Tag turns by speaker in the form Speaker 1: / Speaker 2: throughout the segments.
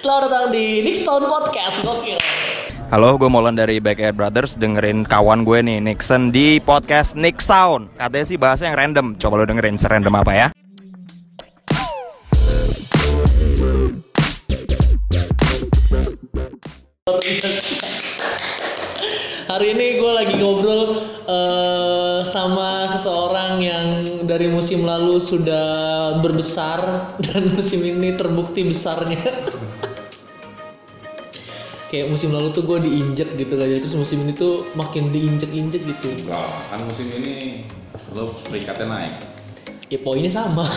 Speaker 1: Selamat datang di Nick Sound Podcast. Gokil.
Speaker 2: Halo, gue Molan dari Backyard Brothers Dengerin kawan gue nih, Nixon Di podcast Nick Sound Katanya sih bahasa yang random Coba lo dengerin serandom apa ya
Speaker 1: Hari ini gue lagi ngobrol eh, sama seseorang yang dari musim lalu sudah berbesar dan musim ini terbukti besarnya. Kayak musim lalu tuh gue diinjek gitu aja, terus musim ini tuh makin diinjek-injek gitu.
Speaker 3: Enggak, kan musim ini lo peringkatnya naik.
Speaker 1: Ya poinnya sama.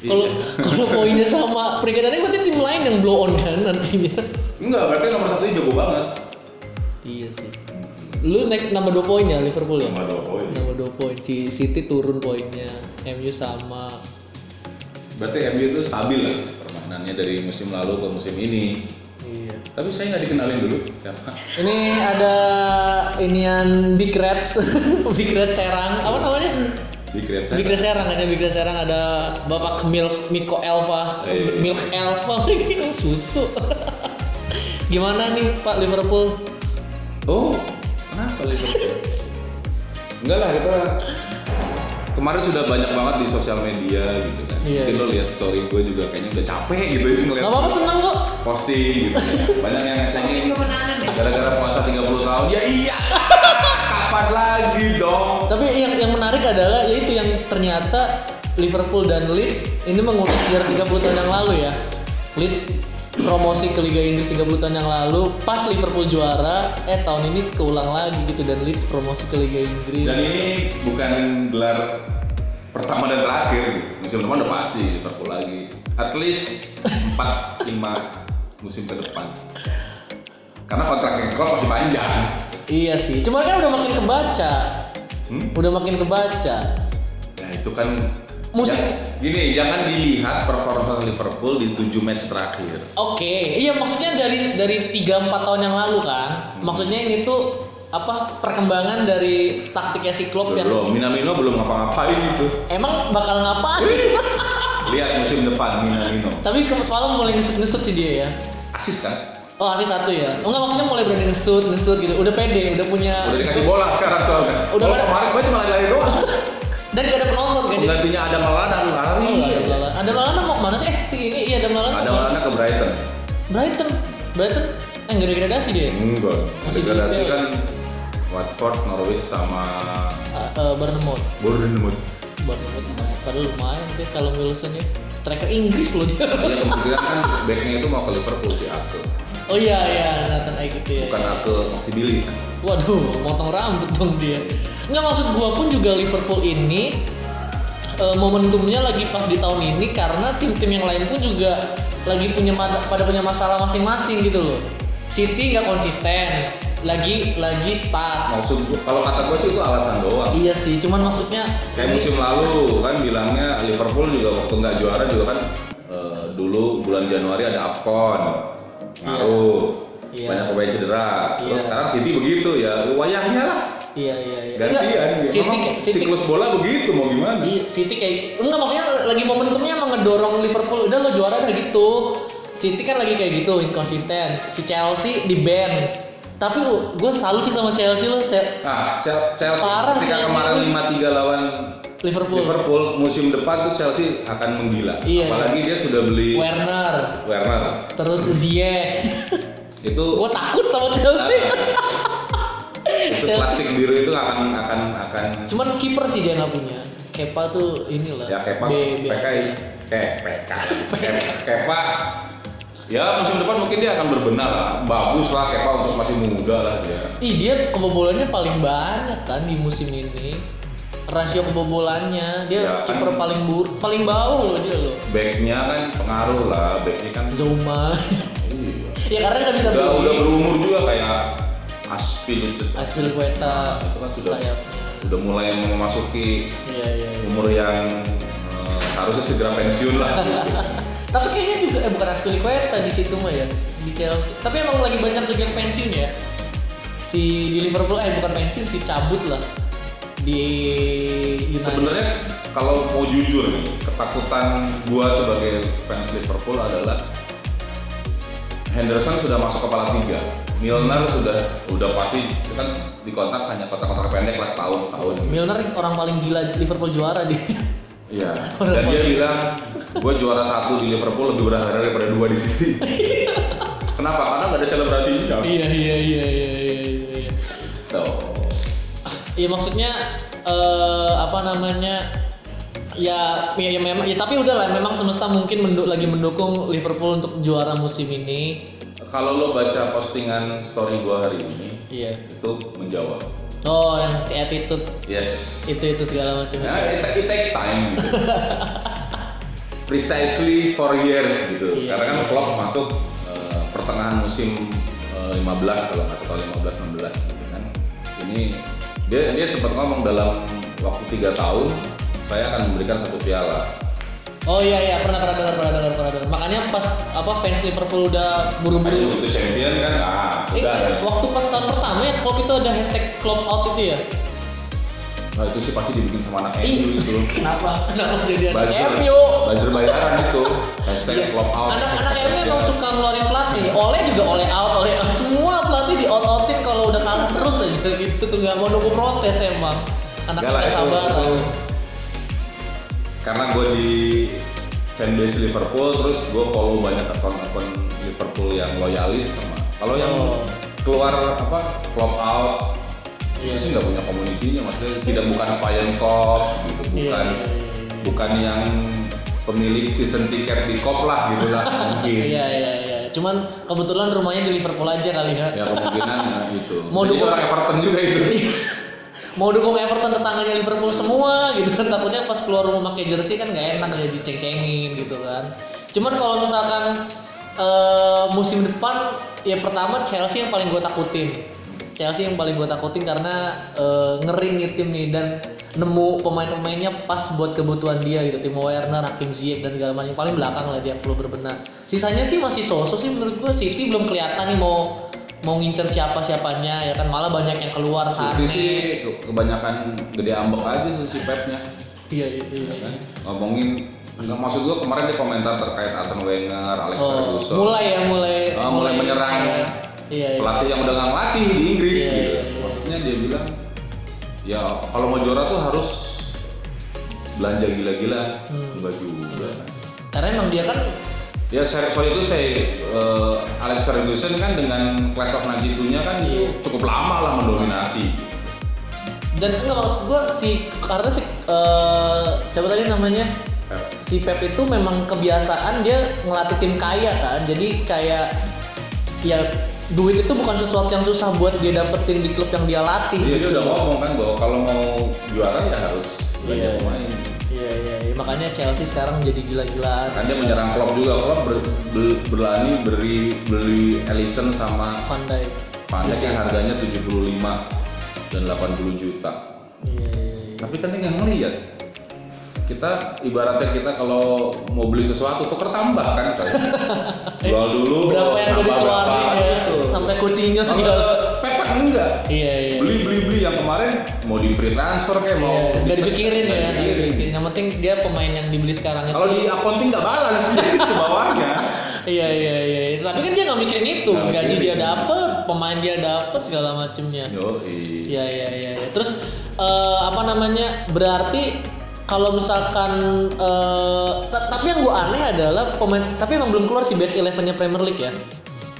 Speaker 1: Kalau kalau poinnya sama peringkatannya berarti tim lain yang blow on kan nantinya.
Speaker 3: Enggak, berarti nomor satu jago banget.
Speaker 1: Iya sih. Lu naik nambah 2 poin ya Liverpool ya?
Speaker 3: Nomor dua poin.
Speaker 1: Nambah 2 poin. Si City turun poinnya. MU sama.
Speaker 3: Berarti MU itu stabil lah permainannya dari musim lalu ke musim ini.
Speaker 1: Iya.
Speaker 3: Tapi saya nggak dikenalin dulu siapa.
Speaker 1: Ini ada inian Big Reds, Big Reds Serang. Apa namanya?
Speaker 3: Di Create
Speaker 1: Big Reds Serang ada Big Reds Serang ada Bapak Milk Miko Elva.
Speaker 3: Iya.
Speaker 1: Milk Elva susu. Gimana nih Pak Liverpool?
Speaker 3: Oh, kenapa Liverpool? Enggak lah, kita kemarin sudah banyak banget di sosial media gitu kan.
Speaker 1: Iya.
Speaker 3: Mungkin lo lihat story gue juga kayaknya udah capek gitu ya ngeliat
Speaker 1: Gak apa-apa seneng kok.
Speaker 3: posting gitu. Banyak yang ngecengin
Speaker 4: kemenangan ya?
Speaker 3: gara-gara puasa 30 tahun. Ya iya. Kapan lagi dong?
Speaker 1: Tapi yang yang menarik adalah yaitu yang ternyata Liverpool dan Leeds ini mengulang sejarah 30 tahun yang lalu ya. Leeds promosi ke Liga Inggris 30 tahun yang lalu, pas Liverpool juara, eh tahun ini keulang lagi gitu dan Leeds promosi ke Liga Inggris.
Speaker 3: Dan ini bukan gelar pertama dan terakhir. Musim depan udah pasti Liverpool lagi. At least 4 5 musim ke depan. Karena kontraknya Klopp masih panjang.
Speaker 1: Iya sih, cuma kan udah makin kebaca.
Speaker 3: Hmm?
Speaker 1: Udah makin kebaca.
Speaker 3: Ya itu kan
Speaker 1: Musik-
Speaker 3: Ja- gini, jangan dilihat performa Liverpool di 7 match terakhir.
Speaker 1: Oke, iya maksudnya dari dari 3 4 tahun yang lalu kan. Maksudnya ini tuh apa perkembangan dari taktiknya si Klopp yang
Speaker 3: Belum, Minamino belum ngapa-ngapain itu.
Speaker 1: emang bakal ngapain?
Speaker 3: Lihat musim depan Minamino.
Speaker 1: Tapi semalam mulai ngesut-ngesut sih dia ya.
Speaker 3: Asis kan?
Speaker 1: Oh asli satu ya? Oh enggak maksudnya mulai berani ngesut, ngesut gitu. Udah pede, udah punya
Speaker 3: Udah dikasih bola sekarang soalnya.
Speaker 1: Udah pada-
Speaker 3: kemarin gue cuma lari-lari doang.
Speaker 1: dan gak ada penonton kan?
Speaker 3: Penggantinya ada Malana lari.
Speaker 1: Oh, nggak ada Malana. Ada Malana mau ke mana sih? Eh si ini iya ada Malana.
Speaker 3: Ada? Malana ke Brighton.
Speaker 1: Brighton. Brighton eh nggak ada degradasi dia.
Speaker 3: Enggak.
Speaker 1: Masih
Speaker 3: Degradasi kan Watford, Norwich sama
Speaker 1: Uh, uh, Bournemouth.
Speaker 3: Bournemouth.
Speaker 1: Bournemouth. Padahal lumayan sih kalau Wilson ya. Striker Inggris loh dia.
Speaker 3: Ya kemungkinan kan backnya itu mau ke Liverpool si Ake.
Speaker 1: Oh iya iya Nathan Ake gitu ya.
Speaker 3: Bukan Ake kan.
Speaker 1: Waduh, motong rambut dong dia. Nggak maksud gua pun juga Liverpool ini eh, momentumnya lagi pas di tahun ini karena tim-tim yang lain pun juga lagi punya pada punya masalah masing-masing gitu loh. City nggak konsisten, lagi lagi start.
Speaker 3: Maksud gua, kalau kata gue sih itu alasan doang.
Speaker 1: Iya sih, cuman maksudnya
Speaker 3: Kayak
Speaker 1: ini-
Speaker 3: musim lalu kan bilangnya Liverpool juga waktu nggak juara juga kan eh, dulu bulan Januari ada Afcon ngaruh
Speaker 1: Iya.
Speaker 3: banyak pemain cedera terus
Speaker 1: Iya.
Speaker 3: sekarang City begitu ya wayahnya lah
Speaker 1: iya iya iya.
Speaker 3: gantian
Speaker 1: Enggak. City,
Speaker 3: Memang
Speaker 1: kayak- City,
Speaker 3: siklus bola begitu mau gimana
Speaker 1: Iya, City kayak enggak maksudnya lagi momentumnya emang ngedorong Liverpool udah lo juara dah gitu. City kan lagi kayak gitu inkonsisten. Si Chelsea di ban. Tapi gue salut sih sama Chelsea lo, Ce-
Speaker 3: nah Chel- Chelsea
Speaker 1: Parah
Speaker 3: ketika
Speaker 1: Chelsea
Speaker 3: kemarin
Speaker 1: itu.
Speaker 3: 5-3 lawan
Speaker 1: Liverpool.
Speaker 3: Liverpool musim depan tuh Chelsea akan menggila
Speaker 1: Iya.
Speaker 3: apalagi dia sudah beli
Speaker 1: Werner,
Speaker 3: Werner
Speaker 1: terus Ziyech.
Speaker 3: itu
Speaker 1: gue takut sama Chelsea.
Speaker 3: itu
Speaker 1: Chelsea.
Speaker 3: plastik biru itu akan akan akan
Speaker 1: Cuman kiper sih dia nggak punya. Kepa tuh inilah.
Speaker 3: ya Kepa
Speaker 1: B- B-
Speaker 3: PK eh PK Kepa- Kepa ya musim depan mungkin dia akan berbenah lah bagus lah Kepa untuk masih muda lah dia
Speaker 1: Ih dia kebobolannya paling banyak kan di musim ini. Rasio kebobolannya dia
Speaker 3: Ya, kan.
Speaker 1: kiper paling buruk, paling bawah loh dia loh.
Speaker 3: backnya kan pengaruh lah backnya kan
Speaker 1: Zuma.
Speaker 3: iya
Speaker 1: ya karena nggak bisa
Speaker 3: udah
Speaker 1: beli.
Speaker 3: udah berumur juga kayak Aspil itu
Speaker 1: Aspilicueta
Speaker 3: itu kan sudah
Speaker 1: sayapnya.
Speaker 3: udah mulai memasuki
Speaker 1: Iya iya. iya.
Speaker 3: umur yang eh, harusnya segera pensiun lah gitu.
Speaker 1: Tapi kayaknya juga eh bukan Aspilicueta di situ mah ya di Chelsea. Tapi emang lagi banyak juga yang pensiun ya. Si di Liverpool eh bukan pensiun si cabut lah di
Speaker 3: sebenarnya kalau mau jujur nih, ketakutan gua sebagai fans Liverpool adalah Henderson sudah masuk kepala tiga, Milner sudah udah pasti kan di kontrak hanya kontrak-kontrak pendek lah setahun setahun.
Speaker 1: Milner orang paling gila Liverpool juara dia.
Speaker 3: Iya. Dan dia bilang, gue juara satu di Liverpool lebih berharga daripada dua di City. Kenapa? Karena nggak ada selebrasinya.
Speaker 1: iya iya iya iya iya iya. Iya maksudnya eh apa namanya ya ya, ya memang ya tapi udahlah memang semesta mungkin mendu- lagi mendukung Liverpool untuk juara musim ini.
Speaker 3: Kalau lo baca postingan story gua hari ini,
Speaker 1: Iya.
Speaker 3: itu menjawab.
Speaker 1: Oh yang si attitude
Speaker 3: Yes.
Speaker 1: itu itu segala macam.
Speaker 3: Nah, it, it takes time. Gitu. Precisely for years gitu.
Speaker 1: Iya.
Speaker 3: Karena kan Klopp masuk eh, pertengahan musim eh, 15 kalau nggak salah 15 16 gitu kan. Ini dia dia sempat ngomong dalam waktu tiga tahun saya akan memberikan satu piala.
Speaker 1: Oh iya iya pernah pernah pernah dengar pernah dengar. Makanya pas apa fans Liverpool udah buru-buru.
Speaker 3: Itu champion kan, ah
Speaker 1: Eh,
Speaker 3: sudah. kan.
Speaker 1: waktu pas tahun pertama ya Klopp itu ada hashtag Klopp out itu ya.
Speaker 3: Nah, itu sih pasti dibikin sama anak MU itu.
Speaker 1: Kenapa? Kenapa jadi anak MU?
Speaker 3: buzzer bayaran itu. Hashtag
Speaker 1: Iya.
Speaker 3: Klopp out.
Speaker 1: Anak-anak MU emang suka ngeluarin pelatih. Oleh juga oleh out, oleh out. Semua pelatih di out outin kalau udah kalah terus aja gitu tuh nggak mau nunggu proses emang. Anak anak
Speaker 3: itu,
Speaker 1: sabaran.
Speaker 3: itu karena gue di fanbase Liverpool terus gue follow banyak akun-akun Liverpool yang loyalis sama kalau yang
Speaker 1: Oh.
Speaker 3: keluar apa flop out
Speaker 1: Iya.
Speaker 3: itu sih nggak punya komunitinya maksudnya tidak bukan Spine Cop gitu
Speaker 1: Iya,
Speaker 3: bukan
Speaker 1: iya, iya.
Speaker 3: bukan yang pemilik season tiket di Cop lah gitu lah mungkin
Speaker 1: Iya iya iya. Cuman kebetulan rumahnya di Liverpool aja kali ya.
Speaker 3: ya kemungkinan ya, itu.
Speaker 1: Mau
Speaker 3: jadi
Speaker 1: dukung-
Speaker 3: orang Everton juga itu.
Speaker 1: Mau dukung Everton tetangganya Liverpool semua gitu. Kan takutnya pas keluar rumah pakai jersey kan nggak enak ya diceng-cengin gitu kan. Cuman kalau misalkan eh, musim depan ya pertama Chelsea yang paling gue takutin Chelsea yang paling gue takutin karena eh, ngeri nih tim nih dan nemu pemain-pemainnya pas buat kebutuhan dia gitu. Timo Werner, Hakim Ziyech dan segala macam. Paling belakang lah dia perlu berbenah. Sisanya sih masih sosok sih menurut gue City belum kelihatan nih mau mau ngincer siapa siapanya ya kan? Malah banyak yang keluar saat
Speaker 3: City sih ke- kebanyakan gede ambek aja tuh si Pepnya
Speaker 1: Iya iya iya.
Speaker 3: kan? ngomongin nggak maksud gua kemarin di komentar terkait Arsene Wenger, Alex
Speaker 1: Oh,
Speaker 3: Ferguson.
Speaker 1: mulai ya mulai
Speaker 3: Ah, mulai menyerang.
Speaker 1: Iya iya.
Speaker 3: pelatih yang udah nggak ngelatih di Inggris
Speaker 1: Iya,
Speaker 3: gitu
Speaker 1: iya, iya.
Speaker 3: maksudnya dia bilang ya kalau mau juara tuh harus belanja gila-gila
Speaker 1: Hmm.
Speaker 3: enggak juga.
Speaker 1: Karena emang dia kan
Speaker 3: ya saya soal itu saya eh, Alex Ferguson kan dengan Class of 92 nya kan
Speaker 1: Iya.
Speaker 3: cukup lama lah mendominasi
Speaker 1: dan enggak maksud gua si karena si eh, siapa tadi namanya si Pep itu memang kebiasaan dia ngelatih tim kaya kan jadi kayak ya duit itu bukan sesuatu yang susah buat dia dapetin di klub yang dia latih.
Speaker 3: Iya dia udah ngomong kan bahwa kalau mau juara ya harus belanja
Speaker 1: Iya.
Speaker 3: pemain.
Speaker 1: Iya iya iya. makanya Chelsea sekarang jadi gila-gilaan
Speaker 3: kan dia menyerang Klopp juga. Klopp ber, ber- berani beri beli Ellison sama
Speaker 1: Van Dijk.
Speaker 3: Van Dijk yang harganya 75 dan 80 juta.
Speaker 1: Iya iya iya.
Speaker 3: tapi kan dia nggak ngeliat kita ibaratnya kita kalau mau beli sesuatu tuker tambah kan jual dulu
Speaker 1: berapa yang udah dikeluarin ya
Speaker 3: gitu.
Speaker 1: sampai kucingnya
Speaker 3: Kalau
Speaker 1: segala
Speaker 3: Pep kan enggak
Speaker 1: iya iya
Speaker 3: beli beli beli yang kemarin mau di free transfer kayak mau
Speaker 1: Iya, nggak
Speaker 3: di-
Speaker 1: dipikirin ya,
Speaker 3: nggak
Speaker 1: nggak
Speaker 3: dipikirin.
Speaker 1: Yang penting dia pemain yang dibeli sekarang itu.
Speaker 3: kalau di accounting nggak balas ke bawahnya
Speaker 1: Iya iya iya. Tapi kan dia nggak mikirin itu,
Speaker 3: Nggak
Speaker 1: gaji dia dapet, pemain dia dapet segala macemnya.
Speaker 3: yo
Speaker 1: Iya iya iya. iya. Terus eh, apa namanya? Berarti kalau misalkan eh, ta- tapi yang gua aneh adalah pemain tapi emang belum keluar sih batch 11-nya Premier League ya.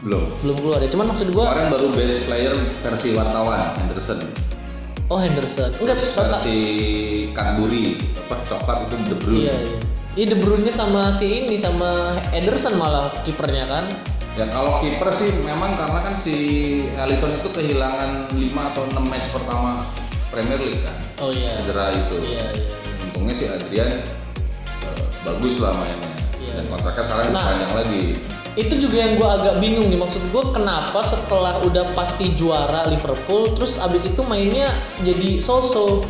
Speaker 3: belum
Speaker 1: Belum keluar ya. Cuman maksud gua
Speaker 3: kemarin baru best player versi wartawan Henderson
Speaker 1: oh Henderson. Enggak
Speaker 3: versi Cadbury apa coklat itu De Bruyne
Speaker 1: Iya iya. Iya De Bruyne sama si ini sama Ederson malah kipernya kan.
Speaker 3: Ya kalau kiper sih memang karena kan si Alisson itu kehilangan 5 atau 6 match pertama Premier League kan.
Speaker 1: Oh iya.
Speaker 3: Cedera itu.
Speaker 1: Iya iya.
Speaker 3: Untungnya si Adrian eh, bagus lah mainnya.
Speaker 1: Iya.
Speaker 3: Dan kontraknya sekarang
Speaker 1: Nah.
Speaker 3: dipanjang lagi.
Speaker 1: itu juga yang gue agak bingung nih maksud gue kenapa setelah udah pasti juara Liverpool terus abis itu mainnya jadi so-so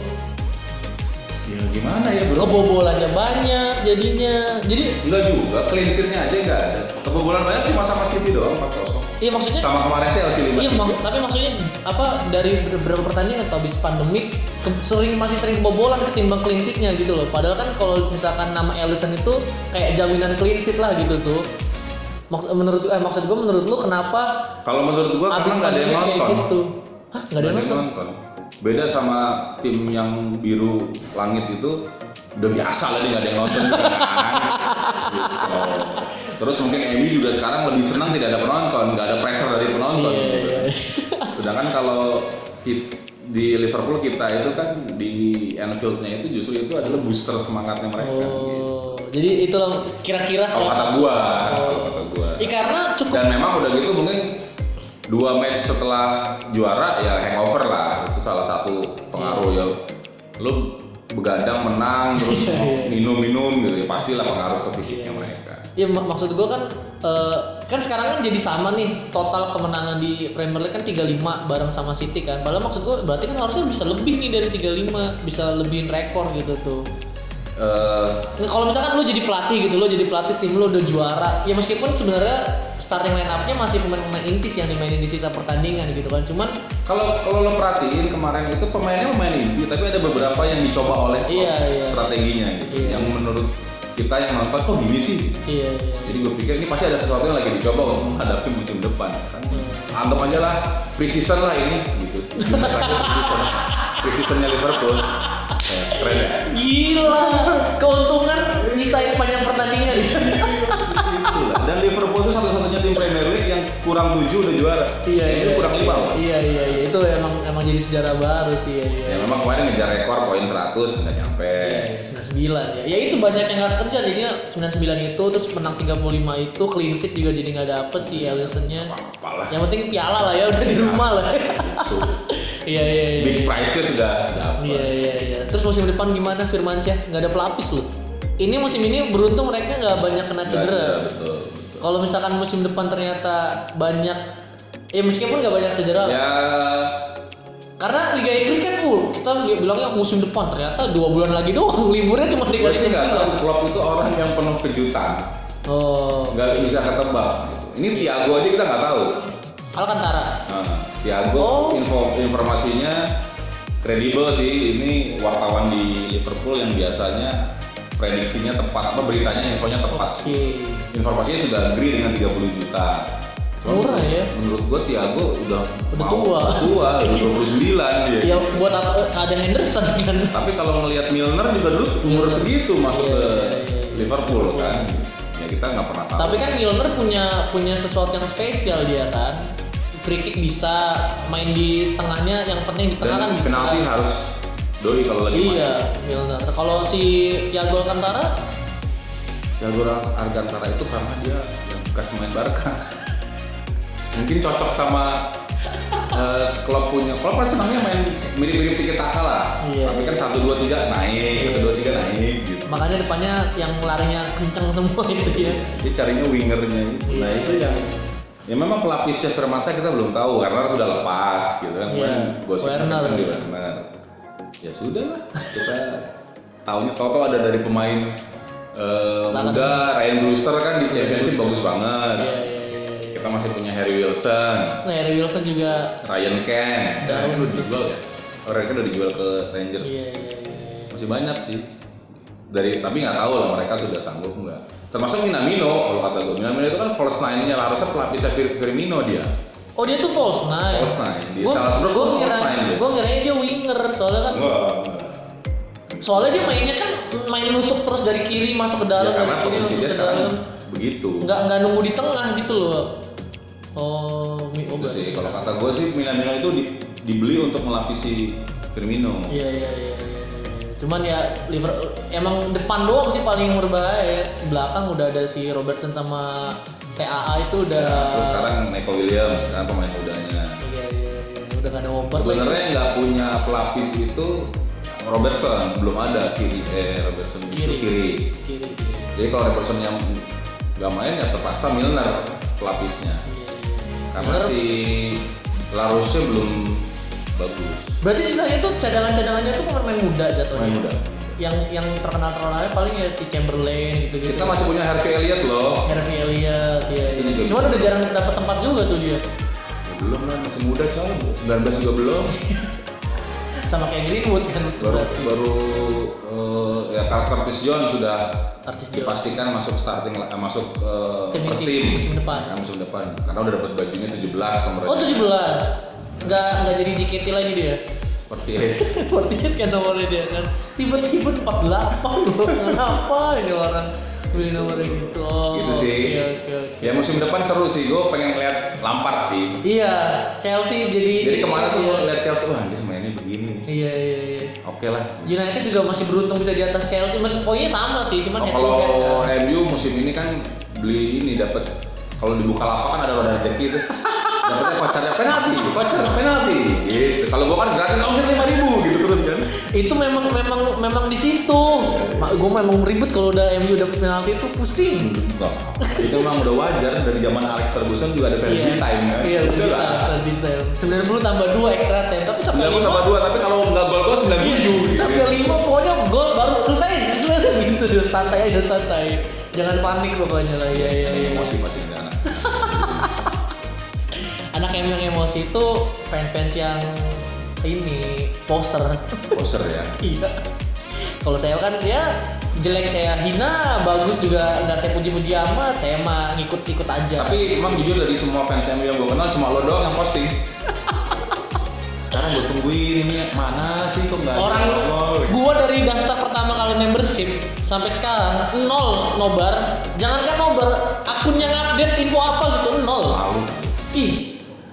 Speaker 3: Ya gimana ya bro?
Speaker 1: kebobolannya banyak jadinya jadi
Speaker 3: Enggak juga, clean sheet-nya aja enggak ada. Kebobolan banyak cuma sama City doang 4-0.
Speaker 1: Iya maksudnya
Speaker 3: Sama kemarin Chelsea lima
Speaker 1: Iya, mak- tapi maksudnya apa dari beberapa pertandingan atau habis pandemik ke- sering masih sering kebobolan ketimbang clean sheet-nya gitu loh. Padahal kan kalau misalkan nama Ellison itu kayak jaminan clean sheet lah gitu tuh. Maksud menurut eh maksud gue menurut lu kenapa
Speaker 3: Kalau menurut
Speaker 1: habis
Speaker 3: karena nggak ada yang nonton.
Speaker 1: gitu? Hah, nggak ada yang nonton?
Speaker 3: nonton. Beda sama tim yang biru langit itu udah biasa lah dia nggak ada yang nonton. Gitu. Terus mungkin MU juga sekarang lebih senang tidak ada penonton, nggak ada pressure dari penonton.
Speaker 1: Iya,
Speaker 3: gitu.
Speaker 1: iya, iya.
Speaker 3: Sedangkan kalau di Liverpool kita itu kan di Anfield-nya itu justru itu adalah booster semangatnya mereka. gitu.
Speaker 1: Oh, jadi itu kira-kira
Speaker 3: Kalau
Speaker 1: salah
Speaker 3: kata gua,
Speaker 1: Oh.
Speaker 3: kalau kata gua.
Speaker 1: Iya, karena cukup
Speaker 3: Dan memang udah gitu mungkin dua match setelah juara ya hangover lah itu salah satu pengaruh ya. Lu begadang menang terus minum-minum gitu ya pastilah pengaruh ke fisiknya mereka.
Speaker 1: Ya mak- maksud gue kan eh, kan sekarang kan jadi sama nih total kemenangan di Premier League kan 35 bareng sama City kan. Padahal maksud gue berarti kan harusnya bisa lebih nih dari 35, bisa lebihin rekor gitu tuh.
Speaker 3: Eh,
Speaker 1: Nah, kalau misalkan lu jadi pelatih gitu, lu jadi pelatih tim lu udah juara, ya meskipun sebenarnya starting line up-nya masih pemain-pemain intis yang dimainin di sisa pertandingan gitu kan. Cuman
Speaker 3: kalau kalau lo perhatiin kemarin itu pemainnya pemain inti tapi ada beberapa yang dicoba oleh
Speaker 1: Iya, iya.
Speaker 3: strateginya gitu.
Speaker 1: Iya.
Speaker 3: Yang menurut kita yang nonton kok gini sih.
Speaker 1: iya iya.
Speaker 3: Jadi gue pikir ini pasti ada sesuatu yang lagi dicoba untuk menghadapi musim depan kan. Anggap aja lah pre-season lah ini gitu. pre-season. Pre-seasonnya Liverpool. Eh, keren ya.
Speaker 1: Gila, keuntungan nyisain panjang pertandingan.
Speaker 3: Dan Liverpool itu satu-satunya tim Premier League yang kurang tujuh udah juara.
Speaker 1: Iya, iya,
Speaker 3: kurang
Speaker 1: iya,
Speaker 3: lima.
Speaker 1: Iya, iya, iya. Itu emang emang jadi sejarah baru sih ya. Iya.
Speaker 3: Ya memang kemarin ngejar rekor poin 100 nggak nyampe.
Speaker 1: Iya, iya, 99 ya. Ya itu banyak yang nggak kejar jadinya 99 itu terus menang 35 itu clean sheet juga jadi nggak dapet si Ellison-nya.
Speaker 3: Apa-apalah.
Speaker 1: Yang penting piala lah ya udah di rumah lah.
Speaker 3: Itu.
Speaker 1: Iya, iya, iya.
Speaker 3: Big price-nya sudah dapat.
Speaker 1: Iya, iya, iya. Terus musim depan gimana Firmansyah? Nggak ada pelapis loh. Ini musim ini beruntung mereka nggak banyak kena cedera.
Speaker 3: betul. betul.
Speaker 1: Kalau misalkan musim depan ternyata banyak ya meskipun nggak banyak cedera
Speaker 3: Ya
Speaker 1: karena Liga Inggris kan full kita bilangnya musim depan ternyata dua bulan lagi doang liburnya cuma dikasih
Speaker 3: sih nggak tahu. Klopp itu orang yang penuh kejutan.
Speaker 1: oh
Speaker 3: nggak bisa ketebak. Ini Thiago aja kita nggak tahu.
Speaker 1: Alcantara
Speaker 3: Nah, Thiago
Speaker 1: Oh.
Speaker 3: info informasinya kredibel sih. Ini wartawan di Liverpool yang biasanya prediksinya tepat apa beritanya infonya tepat.
Speaker 1: oke
Speaker 3: Informasinya sudah agree dengan 30 juta. Cuma
Speaker 1: Murah ya?
Speaker 3: Menurut gua Thiago udah
Speaker 1: Udah
Speaker 3: mau
Speaker 1: tua.
Speaker 3: tua, udah 29 dia.
Speaker 1: ya buat apa ada Henderson kan
Speaker 3: Tapi kalau ngelihat Milner juga dulu umur segitu masuk
Speaker 1: Iya,
Speaker 3: ke
Speaker 1: iya, iya.
Speaker 3: Liverpool kan. Ya kita nggak pernah tahu.
Speaker 1: tapi kan Milner punya punya sesuatu yang spesial dia kan free kick bisa main di tengahnya yang penting di tengah kan
Speaker 3: dan
Speaker 1: bisa
Speaker 3: penalti harus doi kalau lagi main.
Speaker 1: iya Milner kalau si Thiago Alcantara
Speaker 3: Thiago Alcantara itu karena dia yang bekas pemain Barca. Mungkin cocok sama eh, klub punya. Klub kan senangnya main mirip-mirip tiket taka lah.
Speaker 1: Iya.
Speaker 3: Tapi kan satu dua tiga naik, satu dua tiga naik gitu.
Speaker 1: makanya depannya yang larinya kenceng semua itu ya
Speaker 3: Dia carinya wingernya.
Speaker 1: Iya.
Speaker 3: Nah itu yang ya memang pelapisnya Firmansyah kita belum tahu karena sudah lepas gitu kan.
Speaker 1: Iya.
Speaker 3: Kemarin gosipnya
Speaker 1: Werner.
Speaker 3: kenceng di Werner. Ya sudah lah kita tahunya Toto ada dari pemain
Speaker 1: Lawan.
Speaker 3: muda Ryan Brewster kan di Championship bagus banget.
Speaker 1: iya iya iya
Speaker 3: Kita masih punya Harry Wilson,
Speaker 1: nah Harry Wilson juga
Speaker 3: Ryan Kent.
Speaker 1: Daun.
Speaker 3: Ryan udah dijual ya? Oh, Ryan Kent udah dijual ke Rangers.
Speaker 1: iya iya iya
Speaker 3: Masih banyak sih. Dari tapi nggak tahu lah mereka sudah sanggup nggak. Termasuk Minamino kalau kata gue. Minamino itu kan false nine-nya harusnya pelapisnya Fir- Firmino dia.
Speaker 1: Oh dia tuh false nine.
Speaker 3: False nine. Dia
Speaker 1: Gua,
Speaker 3: Salzburg
Speaker 1: gua
Speaker 3: tuh false
Speaker 1: ngira,
Speaker 3: dia.
Speaker 1: gua ngiranya dia winger soalnya kan.
Speaker 3: Enggak.
Speaker 1: Soalnya dia mainnya kan main nusuk terus dari kiri masuk ke
Speaker 3: Ya,
Speaker 1: dalam,
Speaker 3: karena
Speaker 1: dari kiri
Speaker 3: posisi
Speaker 1: masuk
Speaker 3: dia
Speaker 1: ke
Speaker 3: sekarang
Speaker 1: dalam.
Speaker 3: begitu.
Speaker 1: Nggak nggak nunggu di tengah gitu loh. Oh, mi oh
Speaker 3: Itu sih kalau kata gue sih Minamino itu di- dibeli untuk melapisi Firmino.
Speaker 1: Iya iya iya. iya. Cuman ya Liverpool emang depan doang sih paling berbahaya ya. Belakang udah ada si Robertson sama TAA itu udah
Speaker 3: Terus sekarang Nico Williams kan pemain mudanya.
Speaker 1: Iya iya iya. Udah nggak ada Wobat lagi.
Speaker 3: Sebenarnya nggak punya pelapis itu Robertson belum ada kiri eh Robertson itu
Speaker 1: Kiri.
Speaker 3: kiri.
Speaker 1: Kiri. kiri.
Speaker 3: Jadi kalau Robertson yang nggak main ya terpaksa Milner pelapisnya.
Speaker 1: Iya, iya.
Speaker 3: Karena
Speaker 1: Milner-
Speaker 3: si Larusnya belum bagus.
Speaker 1: Berarti sisanya tuh cadangan-cadangannya tuh pemain muda jatuhnya.
Speaker 3: Pemain muda.
Speaker 1: Yang yang terkenal terkenalnya paling ya si Chamberlain gitu gitu.
Speaker 3: Kita masih punya Harvey Elliott loh.
Speaker 1: Harvey Elliott ya.
Speaker 3: Juga
Speaker 1: Cuman udah jarang dapat tempat juga tuh dia.
Speaker 3: Ya, belum lah, masih muda coy. 19 juga belum.
Speaker 1: Sama kayak Greenwood kan.
Speaker 3: Baru baru eh, ya Carl Curtis Jones sudah
Speaker 1: Curtis Jones.
Speaker 3: dipastikan masuk starting eh, masuk eh,
Speaker 1: Tim
Speaker 3: first
Speaker 1: isi
Speaker 3: team
Speaker 1: musim depan.
Speaker 3: Ya, musim depan. Karena udah dapat bajunya 17 kemarin.
Speaker 1: Oh 17 Nggak, nggak jadi JKT lagi dia
Speaker 3: Seperti
Speaker 1: Fortinet kan nomornya dia kan Tiba-tiba 48 loh Kenapa ini orang Beli nomornya gitu Oh,
Speaker 3: Gitu sih.
Speaker 1: Oke oke
Speaker 3: ya musim depan seru sih. Gue pengen lihat Lampard sih.
Speaker 1: Iya Chelsea jadi
Speaker 3: Jadi kemarin tuh
Speaker 1: iya.
Speaker 3: gue lihat Chelsea, wah anjir mainnya begini. nih.
Speaker 1: Iya iya iya
Speaker 3: Oke lah.
Speaker 1: United juga masih beruntung bisa di atas Chelsea Mas poinnya sama sih cuman
Speaker 3: Oh, kalau
Speaker 1: kan.
Speaker 3: MU musim ini kan beli ini dapat kalau dibuka lapak kan ada wadah rezeki itu. Dapatnya pacarnya penalti, pacar penalti. Gitu. Kalau gua kan gratis ongkir lima ribu gitu terus kan.
Speaker 1: itu memang memang memang di situ gue memang ribet kalau udah MU dapet penalti itu pusing
Speaker 3: Enggak. Itu memang udah wajar dari zaman Alex Ferguson juga ada penalty time kan.
Speaker 1: Iya,
Speaker 3: Udah.
Speaker 1: Penalty time. 90 tambah 2 extra time, tapi sampai
Speaker 3: 90 tambah 2, tapi kalau nggak gol gol 97 gitu.
Speaker 1: Sampai 5 pokoknya gol baru selesai, selesai gitu santai aja santai. Jangan panik pokoknya lah, ya ya ya.
Speaker 3: Emosi masih
Speaker 1: yang emosi itu fans-fans yang ini poster.
Speaker 3: Poser ya.
Speaker 1: Iya. Kalau saya kan dia jelek saya hina, bagus juga nggak saya puji-puji amat, saya mah ngikut-ikut aja.
Speaker 3: Tapi emang jujur dari semua fans MU yang gue kenal cuma lo doang yang posting. Sekarang gue tungguin ini mana sih kok nggak ada
Speaker 1: orang
Speaker 3: gol?
Speaker 1: gua dari daftar pertama kali membership sampai sekarang nol nobar jangankan nobar akun yang update info apa gitu nol
Speaker 3: Malu.
Speaker 1: ih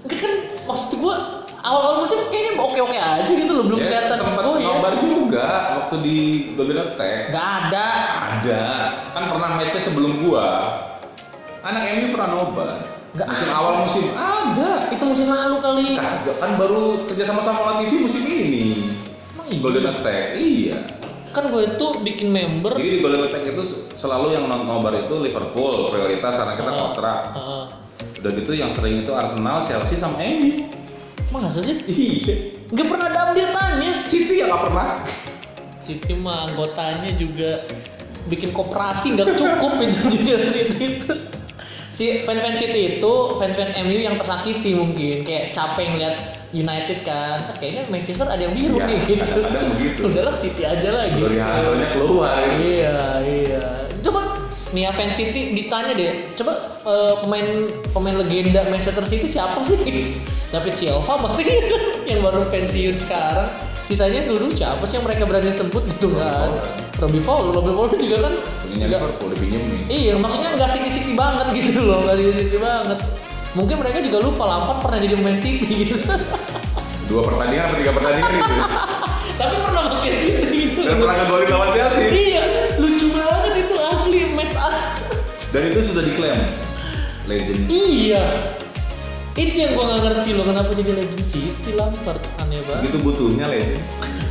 Speaker 1: enggak kan maksud gua awal-awal musim kayaknya oke-oke aja gitu loh belum
Speaker 3: Ya,
Speaker 1: kelihatan
Speaker 3: sempat
Speaker 1: oh ya
Speaker 3: nobar juga waktu di Golden Attack.
Speaker 1: nggak ada
Speaker 3: Ada. Kan pernah matchnya sebelum gua. Anak MU pernah nobar.
Speaker 1: Nggak
Speaker 3: musim
Speaker 1: ada.
Speaker 3: awal musim ada.
Speaker 1: itu musim lalu kali
Speaker 3: Kagak kan baru kerja sama sama TV musim ini.
Speaker 1: Emang iya?
Speaker 3: Golden Attack. Iya.
Speaker 1: kan gue itu bikin member
Speaker 3: Jadi di Golden Attack itu selalu yang nobar itu Liverpool prioritas karena kita
Speaker 1: Heeh.
Speaker 3: kontrak.
Speaker 1: Heeh.
Speaker 3: Udah gitu yang sering itu Arsenal, Chelsea sama MU.
Speaker 1: masa sih
Speaker 3: Iya.
Speaker 1: nggak pernah ada update-annya
Speaker 3: City yang nggak pernah.
Speaker 1: City mah anggotanya juga bikin koperasi nggak cukup itu juga City itu si fans-fans City itu fans-fans MU yang tersakiti mungkin kayak capek ngeliat United kan Ah, kayaknya Manchester ada yang biru
Speaker 3: Iya,
Speaker 1: nih gitu
Speaker 3: kadang-kadang begitu.
Speaker 1: udahlah City aja lah gitu
Speaker 3: Glory Hunter-nya keluar.
Speaker 1: iya iya coba nih ya fans City ditanya deh coba eh, pemain pemain legenda Manchester City siapa sih? David Silva berarti yang baru pensiun sekarang. Sisanya dulu siapa sih yang mereka berani sebut gitu kan? Robbie Fowler Robbie Fowler juga kan
Speaker 3: Punya Liverpool dipinjem nih.
Speaker 1: iya maksudnya nggak City-City banget gitu loh nggak City banget. Mungkin mereka juga lupa Lampard pernah jadi pemain City gitu.
Speaker 3: Dua pertandingan atau tiga pertandingan gitu.
Speaker 1: tapi pernah pakai City gitu.
Speaker 3: Dan pernah ngegolin lawan Chelsea.
Speaker 1: iya
Speaker 3: Dan itu sudah diklaim legend.
Speaker 1: Iya. Itu yang gua nggak ngerti loh kenapa jadi legend City Lampard aneh banget.
Speaker 3: Begitu butuhnya legend.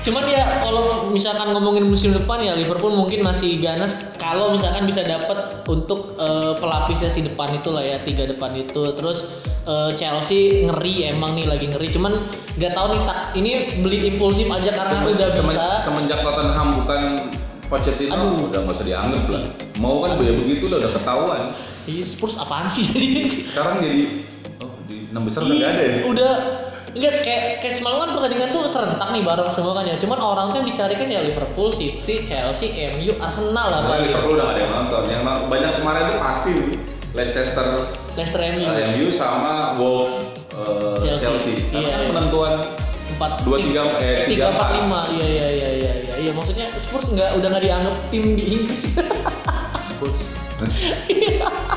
Speaker 1: Cuman ya kalau misalkan ngomongin musim depan ya Liverpool mungkin masih ganas kalau misalkan bisa dapat untuk eh, pelapisnya si depan itu lah ya tiga depan itu terus eh, Chelsea ngeri emang nih lagi ngeri cuman nggak tahu nih tak ini beli impulsif aja karena
Speaker 3: Semen-
Speaker 1: udah
Speaker 3: semen-
Speaker 1: bisa
Speaker 3: Semenjak Tottenham bukan Pochettino
Speaker 1: Aduh.
Speaker 3: udah nggak usah dianggap lah. Mau kan ya begitu lah udah ketahuan.
Speaker 1: Iya Spurs apaan sih jadi
Speaker 3: Sekarang jadi oh di enam besar udah nggak ada ya.
Speaker 1: Iya, Udah enggak kayak kayak semalam kan pertandingan tuh serentak nih bareng semua kan ya. Cuman orang tuh yang dicari kan ya Liverpool, City, Chelsea, MU, Arsenal lah
Speaker 3: Nah. Liverpool udah nggak ada yang nonton. Yang banyak kemarin tuh pasti. Leicester,
Speaker 1: Leicester MU.
Speaker 3: uh, MU sama Wolves uh,
Speaker 1: Chelsea.
Speaker 3: Chelsea. Karena
Speaker 1: Iya.
Speaker 3: kan penentuan
Speaker 1: Empat
Speaker 3: Dua, tiga, eh,
Speaker 1: tiga
Speaker 3: tiga,
Speaker 1: empat lima. Iya iya iya iya iya. Iya maksudnya Spurs nggak udah nggak dianggap tim di Inggris.
Speaker 3: Spurs.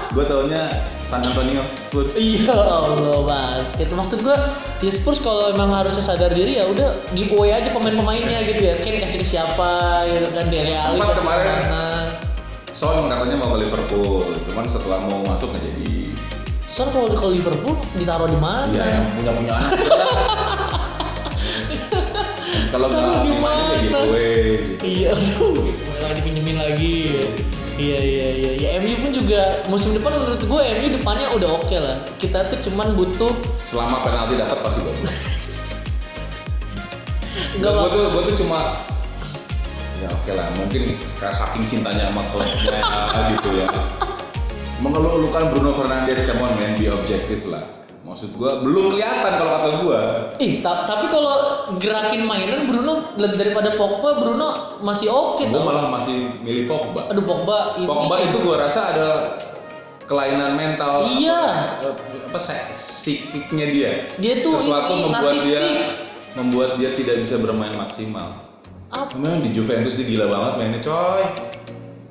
Speaker 3: gue taunya San Antonio Spurs.
Speaker 1: Iya Allah basket. Maksud gua ya Spurs kalau emang harusnya sadar diri ya udah giveaway aja pemain-pemainnya gitu ya. Kane kasih ke siapa gitu kan Dele Alli kasih
Speaker 3: kemarin.
Speaker 1: mana.
Speaker 3: Son katanya mau ke Liverpool, cuman setelah mau masuk nggak jadi.
Speaker 1: Son kalau ke Liverpool ditaruh di mana?
Speaker 3: Iya, yang punya punya anak. Kalau nggak gimana ya giveaway. gitu.
Speaker 1: Iya, aduh, malah dipinjemin lagi. Iya iya iya. Ya MU pun juga musim depan menurut gue MU depannya udah oke lah. Kita tuh cuman butuh
Speaker 3: Selama penalti dapat pasti bagus.
Speaker 1: nggak
Speaker 3: gue tuh gue tuh cuma ya oke lah mungkin sekarang saking cintanya sama klubnya gitu ya mengeluh-elukan Bruno Fernandes, come on man, be objektif lah. Maksud gua belum kelihatan kalau kata gua.
Speaker 1: Ih, ta- tapi kalau gerakin mainan Bruno daripada Pogba, Bruno masih oke
Speaker 3: Gua
Speaker 1: tuh.
Speaker 3: malah masih milih Pogba.
Speaker 1: Aduh Pogba ini.
Speaker 3: Pogba itu gua rasa ada kelainan mental
Speaker 1: Iya.
Speaker 3: apa, apa se- psikiknya dia.
Speaker 1: Dia tuh
Speaker 3: sesuatu
Speaker 1: ini,
Speaker 3: membuat dia membuat dia tidak bisa bermain maksimal.
Speaker 1: Apa?
Speaker 3: Memang di Juventus dia gila banget mainnya, coy.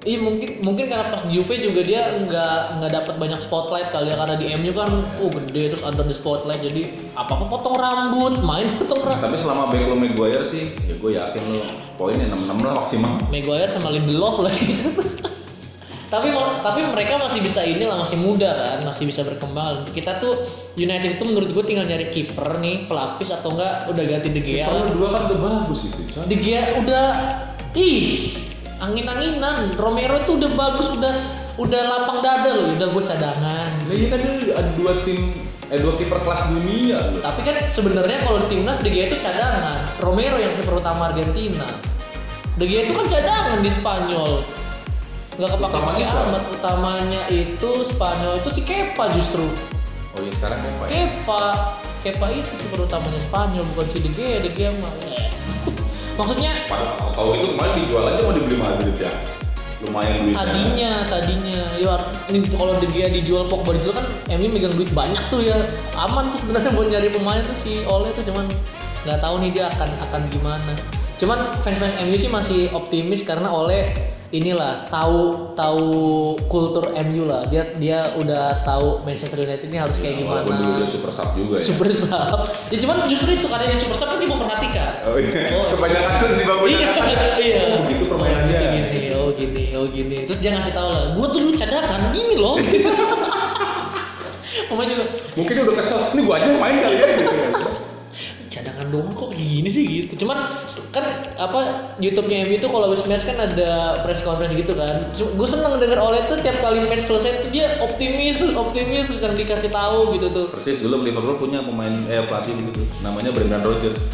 Speaker 1: Iya mungkin mungkin karena pas di Juve juga dia nggak nggak dapat banyak spotlight kali ya karena di MU kan oh gede terus under the spotlight jadi apa apa potong rambut main potong rambut
Speaker 3: Tapi selama back lo Maguire sih, ya gue yakin lo poinnya 66 lah maksimal.
Speaker 1: Maguire sama Lindelof lagi tapi tapi mereka masih bisa inilah masih muda kan masih bisa berkembang kita tuh United itu menurut gue tinggal nyari kiper nih pelapis atau enggak udah ganti De Gea
Speaker 3: Kalau dua kan udah bagus itu.
Speaker 1: De Gea udah ih angin-anginan. Romero itu udah bagus udah udah lapang dada loh udah buat cadangan.
Speaker 3: Nah, kan dia ada dua tim eh dua kiper kelas dunia loh.
Speaker 1: tapi kan sebenarnya kalau di timnas De Gea itu cadangan. Romero yang kiper utama Argentina. De Gea itu kan cadangan di Spanyol. Nggak kepake
Speaker 3: Utamanya
Speaker 1: pakai
Speaker 3: siapa?
Speaker 1: amat utamanya itu Spanyol itu si Kepa justru.
Speaker 3: Oh iya sekarang apa ya?
Speaker 1: Kepa. Kepa itu kiper utamanya Spanyol bukan si De Gea. De Gea mah eh. Maksudnya
Speaker 3: kalau itu kemarin dijual aja mau dibeli Madrid ya. Lumayan duitnya.
Speaker 1: tadinya tadinya ya ini kalau De Gea dijual Pogba dijual kan MU megang duit banyak tuh ya aman tuh sebenarnya buat nyari pemain tuh si Ole tuh cuman nggak tahu nih dia akan akan gimana cuman fans-fans MU sih masih optimis karena Ole inilah tahu tahu kultur MU lah dia dia udah tahu Manchester United ini harus kayak gimana
Speaker 3: Walaupun dia super sub juga ya.
Speaker 1: super sub ya cuman justru itu karena dia super sub kan dia memperhatikan
Speaker 3: Oh iya.
Speaker 1: Oh,
Speaker 3: Kebanyakan tuh di bangku
Speaker 1: iya iya
Speaker 3: Oh, begitu permainannya.
Speaker 1: oh, gini oh gini oh gini terus dia ngasih tahu lah gue tuh dulu cadangan gini loh Mama juga
Speaker 3: Mungkin dia udah kesel. Ini gua aja yang main kali ya gitu.
Speaker 1: Cadangan doang kok kayak gini sih gitu cuman kan apa YouTube-nya MU itu kalau habis match kan ada press conference gitu kan gue seneng denger oleh tuh tiap kali match selesai tuh dia optimis terus optimis terus yang dikasih tahu gitu tuh
Speaker 3: Persis dulu Liverpool punya pemain eh pelatih begitu. Namanya Brendan Rodgers.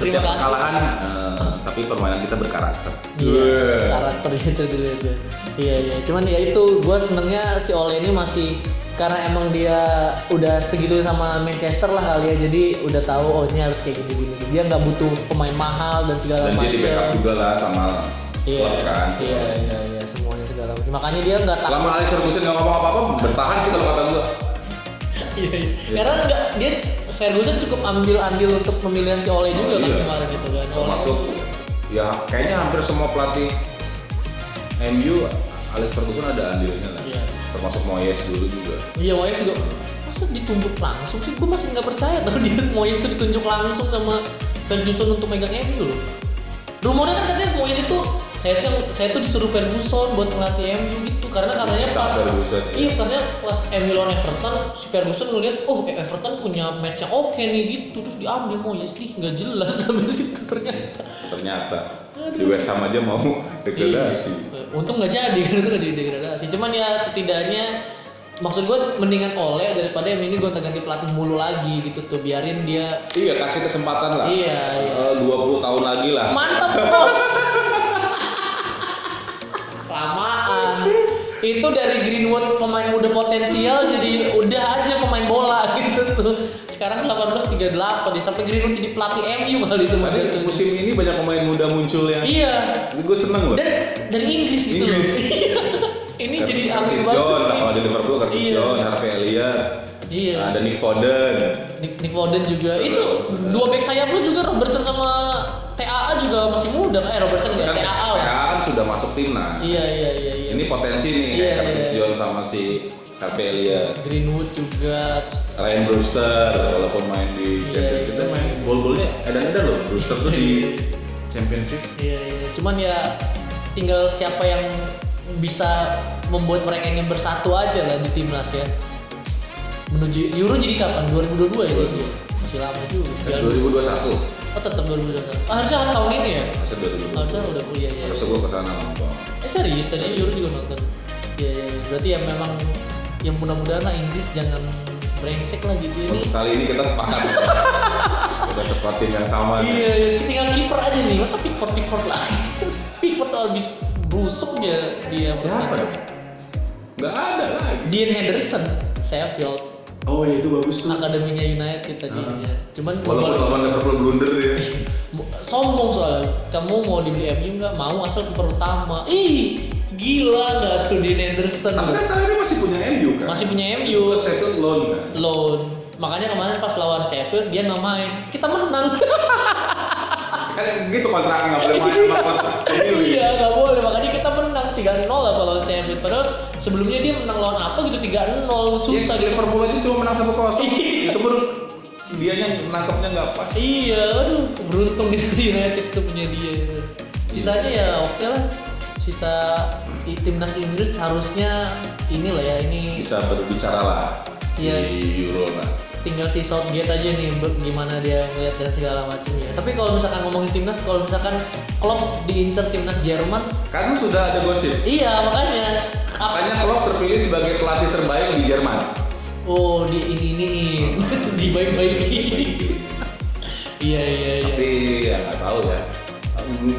Speaker 3: Setiap kekalahan eh, tapi permainan kita berkarakter.
Speaker 1: Iya, karakter gitu dulu itu. Iya iya, cuman ya itu gue senengnya si Ole ini masih karena emang dia udah segitu sama Manchester lah kali ya, jadi udah tahu oh ini harus kayak gini gini. Dia nggak butuh pemain mahal dan segala
Speaker 3: Dan dia di backup
Speaker 1: macam.
Speaker 3: juga lah sama
Speaker 1: Iya,
Speaker 3: klub kan.
Speaker 1: iya iya iya semuanya segala macam. Makanya dia nggak takut.
Speaker 3: Selama Alex Ferguson nggak ngomong apa-apa, bertahan sih kalau kata gua.
Speaker 1: Iya, iya. Karena nggak dia Ferguson cukup ambil andil untuk pemilihan si Ole juga
Speaker 3: Oh,
Speaker 1: kan
Speaker 3: iya.
Speaker 1: kemarin itu kan. Ole.
Speaker 3: Termasuk ya kayaknya hampir semua pelatih MU Alex Ferguson ada andilnya lah. Termasuk Moyes dulu juga.
Speaker 1: Iya Moyes juga. Masa ditunjuk langsung sih? Gue masih nggak percaya tau dia. Moyes itu ditunjuk langsung sama Ferguson untuk megang MU loh rumornya kan katanya Moyes itu saya tuh saya tuh disuruh Ferguson buat ngelatih MU gitu karena katanya pas
Speaker 3: Ferguson, ya.
Speaker 1: iya katanya pas MU lawan Everton si Ferguson ngeliat oh eh, Everton punya match yang oke nih gitu terus diambil Moyes ih nggak jelas habis itu ternyata
Speaker 3: Ternyata di West Ham aja mau degradasi.
Speaker 1: Iya. Untung nggak jadi kan itu udah degradasi. Cuman ya setidaknya maksud gue mendingan oleh daripada yang ini gue ganti pelatih mulu lagi gitu tuh biarin dia
Speaker 3: Iya kasih kesempatan lah.
Speaker 1: Iya, iya.
Speaker 3: Eh, 20 tahun lagi lah.
Speaker 1: mantep bos itu dari Greenwood pemain muda potensial jadi udah aja pemain bola gitu tuh sekarang 18 38 dia sampai Greenwood jadi pelatih MU kali itu
Speaker 3: Ada
Speaker 1: model
Speaker 3: musim ini banyak pemain muda muncul yang
Speaker 1: iya
Speaker 3: ini gue seneng loh.
Speaker 1: dan dari Inggris gitu
Speaker 3: Inggris.
Speaker 1: loh ini jadi ambil
Speaker 3: Curtis
Speaker 1: bagus nih.
Speaker 3: kalau di Liverpool Curtis
Speaker 1: Iya.
Speaker 3: Jones, Harvey Elliott,
Speaker 1: Iya.
Speaker 3: ada Nick Foden.
Speaker 1: Nick, Nick Foden juga itu
Speaker 3: Terus,
Speaker 1: dua back sayap lu juga Robertson sama TAA juga masih muda kan eh Robertson
Speaker 3: Kan
Speaker 1: enggak TAA
Speaker 3: TAA kan sudah masuk timnas.
Speaker 1: iya iya iya iya
Speaker 3: Ini potensi nih,
Speaker 1: Iya,
Speaker 3: Curtis
Speaker 1: iya.
Speaker 3: Jones sama si Harvey Elliott.
Speaker 1: Greenwood juga
Speaker 3: Ryan Brewster walaupun main di
Speaker 1: Iya,
Speaker 3: Championship
Speaker 1: iya,
Speaker 3: main gol-golnya edan-edan loh. Brewster tuh di Championship.
Speaker 1: iya iya. Cuman ya tinggal siapa yang bisa membuat mereka ini bersatu aja lah di timnas ya. Menuju Euro jadi kapan? 2022 ya itu masih lama juga.
Speaker 3: Dan
Speaker 1: Piala-
Speaker 3: 2021
Speaker 1: oh tetap 2021 ah, harusnya kan tahun ini ya
Speaker 3: masa 2022
Speaker 1: harusnya udah kuliah ya
Speaker 3: Harusnya gue ke sana nonton
Speaker 1: Eh serius tadi Euro juga nonton. Iya iya. iya. Berarti ya memang yang mudah-mudahan lah Inggris jangan brengsek lah gitu ini.
Speaker 3: Untuk kali ini kita sepakat Kita tim yang sama.
Speaker 1: Iya iya. Tinggal kiper aja nih. Masa Pickford Pickford lah. Pickford habis busuk dia dia.
Speaker 3: Siapa? Nggak ada lagi.
Speaker 1: Dean Henderson, Sheffield,
Speaker 3: Oh iya itu bagus tuh.
Speaker 1: akademinya United tadinya. Cuman
Speaker 3: Walaupun lawan Liverpool blunder ya.
Speaker 1: sombong soalnya. Kamu mau dibeli MU nggak? Mau asal kiper utama. Ih, gila nggak tuh Dean Henderson?
Speaker 3: Tapi kan sekarang masih punya MU kan.
Speaker 1: Masih punya MU.
Speaker 3: Sheffield loan kan.
Speaker 1: loan. Makanya kemarin pas lawan Sheffield dia nggak main. Kita menang.
Speaker 3: Kan gitu kontraknya nggak boleh main sama kontrak MU.
Speaker 1: iya nggak boleh. Makanya kita menang 3-0 lah kalau Sheffield. Padahal sebelumnya dia menang lawan apa gitu 3-0 susah
Speaker 3: Ya,
Speaker 1: gitu.
Speaker 3: Liverpool aja cuma menang satu kosong.
Speaker 1: Iya.
Speaker 3: Itu baru dianya nangkepnya nggak pas.
Speaker 1: Iya, aduh beruntung di United tuh punya dia. Sisanya ya oke lah. Sisa timnas Inggris harusnya inilah ya ini
Speaker 3: Bisa berbicara lah
Speaker 1: Iya.
Speaker 3: di Euro lah.
Speaker 1: Tinggal si Southgate aja nih gimana dia ngeliat dan segala macamnya. Tapi kalau misalkan ngomongin timnas, kalau misalkan Klopp diincer timnas Jerman,
Speaker 3: Kan sudah ada gosip.
Speaker 1: iya makanya
Speaker 3: Makanya Klopp terpilih sebagai pelatih terbaik di Jerman.
Speaker 1: oh di ini ini di baik baik iya iya iya
Speaker 3: Tapi ya nggak tahu ya.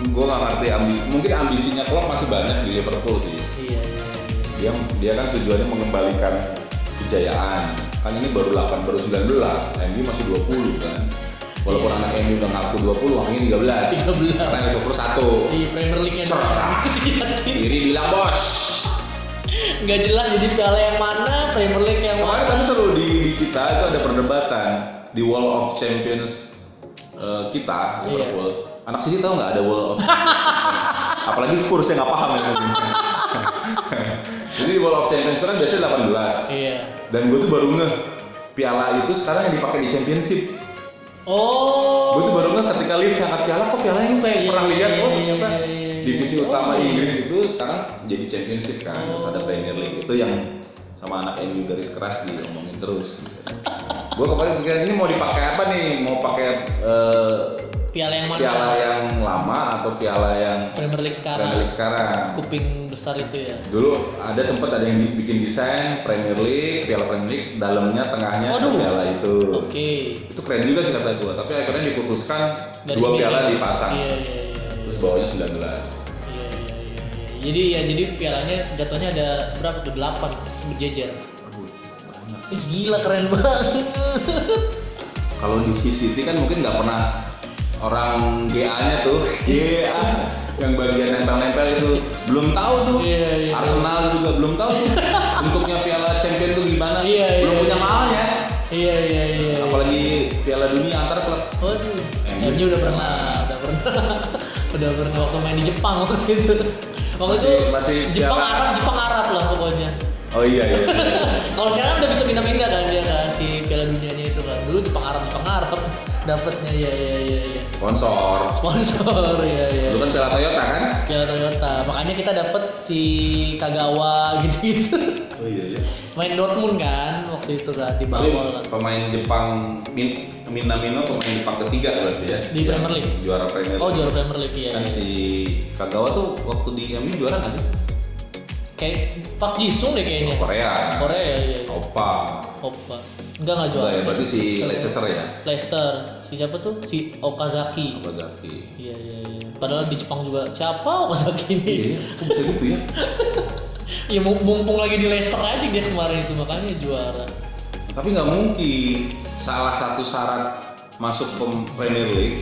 Speaker 3: Gue nggak ngerti ambi mungkin ambisinya Klopp masih banyak di Liverpool sih.
Speaker 1: iya iya
Speaker 3: Dia dia kan tujuannya mengembalikan kejayaan. Kan ini baru 8 baru 19, MU masih 20 kan. Walaupun anak MU udah ngaku 20, makanya 13.
Speaker 1: 13.
Speaker 3: Karena Liverpool satu.
Speaker 1: di Premier
Speaker 3: Serah.
Speaker 1: doang.
Speaker 3: Kiri bilang bos.
Speaker 1: nggak jelas jadi piala yang mana Premier League yang
Speaker 3: Kemarin
Speaker 1: mana
Speaker 3: tapi seru di, di kita itu ada perdebatan di Wall of Champions eh, kita
Speaker 1: Iya.
Speaker 3: Liverpool. Anak sini tahu nggak ada Wall of Apalagi Spurs yang nggak paham ya. Jadi di Wall of Champions itu kan biasanya 18
Speaker 1: iya
Speaker 3: dan gue tuh baru ngeh piala itu sekarang yang dipakai di Championship.
Speaker 1: oh
Speaker 3: Gue tuh baru ngeh ketika Leeds angkat piala kok piala ini kayak
Speaker 1: Iya,
Speaker 3: pernah lihat
Speaker 1: iya,
Speaker 3: oh
Speaker 1: iya,
Speaker 3: ternyata
Speaker 1: iya, iya.
Speaker 3: divisi
Speaker 1: Oh,
Speaker 3: utama
Speaker 1: iya.
Speaker 3: Inggris itu sekarang jadi Championship kan terus ada
Speaker 1: Oh.
Speaker 3: Premier League itu yang sama anak MU garis keras diomongin terus. gue kemarin pikir ini mau dipakai apa nih? Mau pakai eh,
Speaker 1: piala yang mana
Speaker 3: piala yang lama atau piala yang
Speaker 1: Premier League sekarang
Speaker 3: Premier League sekarang?
Speaker 1: kuping besar itu ya
Speaker 3: Dulu ada sempat ada yang bikin desain Premier League, piala Premier League, dalamnya tengahnya
Speaker 1: Waduh.
Speaker 3: piala itu.
Speaker 1: oke
Speaker 3: Itu keren juga sih kata gue, tapi akhirnya diputuskan
Speaker 1: Garis
Speaker 3: dua piala dipasang.
Speaker 1: iya iya iya
Speaker 3: Terus bawahnya 19.
Speaker 1: Iya, iya, iya, iya. Jadi ya jadi pialanya jatuhnya ada berapa tuh? 8 berjejer. Gila keren banget.
Speaker 3: Kalau di VCT kan mungkin nggak pernah orang GA-nya tuh, GA yang bagian nempel-nempel itu belum tahu tuh.
Speaker 1: Iya, iya.
Speaker 3: Arsenal juga belum tahu tuh bentuknya piala champion tuh gimana.
Speaker 1: Iya, iya,
Speaker 3: belum punya
Speaker 1: iya.
Speaker 3: malnya.
Speaker 1: Iya iya iya.
Speaker 3: Apalagi piala dunia antar klub.
Speaker 1: Waduh.
Speaker 3: MU.
Speaker 1: MU udah pernah, udah pernah. udah pernah waktu main di Jepang waktu itu. Waktu itu
Speaker 3: Masih-
Speaker 1: Jepang Arab, Jepang Arab lah pokoknya.
Speaker 3: Oh iya iya.
Speaker 1: Kalau sekarang udah bisa pindah-pindah kan dia kan si Piala Dunianya itu kan. Dulu Jepang Arab, Jepang Arab dapatnya ya ya ya ya.
Speaker 3: Sponsor.
Speaker 1: Sponsor ya ya.
Speaker 3: Dulu kan piala Toyota kan?
Speaker 1: Piala Toyota. Makanya kita dapat si Kagawa gitu-gitu.
Speaker 3: Oh iya iya.
Speaker 1: Main Dortmund kan waktu itu kan di bawah lah.
Speaker 3: pemain Jepang Min, Minamino pemain Jepang ketiga berarti ya.
Speaker 1: Di Premier League?
Speaker 3: Juara Premier League.
Speaker 1: Oh juara Premier League ya.
Speaker 3: Kan si Kagawa tuh waktu di MU juara nggak sih?
Speaker 1: Kayak Pak Jisung deh kayaknya.
Speaker 3: Korea.
Speaker 1: Korea ya. ya.
Speaker 3: Opa.
Speaker 1: Opa. Enggak enggak
Speaker 3: Oh,
Speaker 1: juara.
Speaker 3: ya, berarti si Leicester ya.
Speaker 1: Leicester. Si siapa tuh? Si Okazaki.
Speaker 3: Okazaki.
Speaker 1: Iya iya iya. Padahal di Jepang juga siapa Okazaki ini?
Speaker 3: Iya, kok bisa gitu ya?
Speaker 1: ya mum- mumpung lagi di Leicester aja dia kemarin itu makanya juara.
Speaker 3: Tapi nggak mungkin salah satu syarat masuk ke Premier League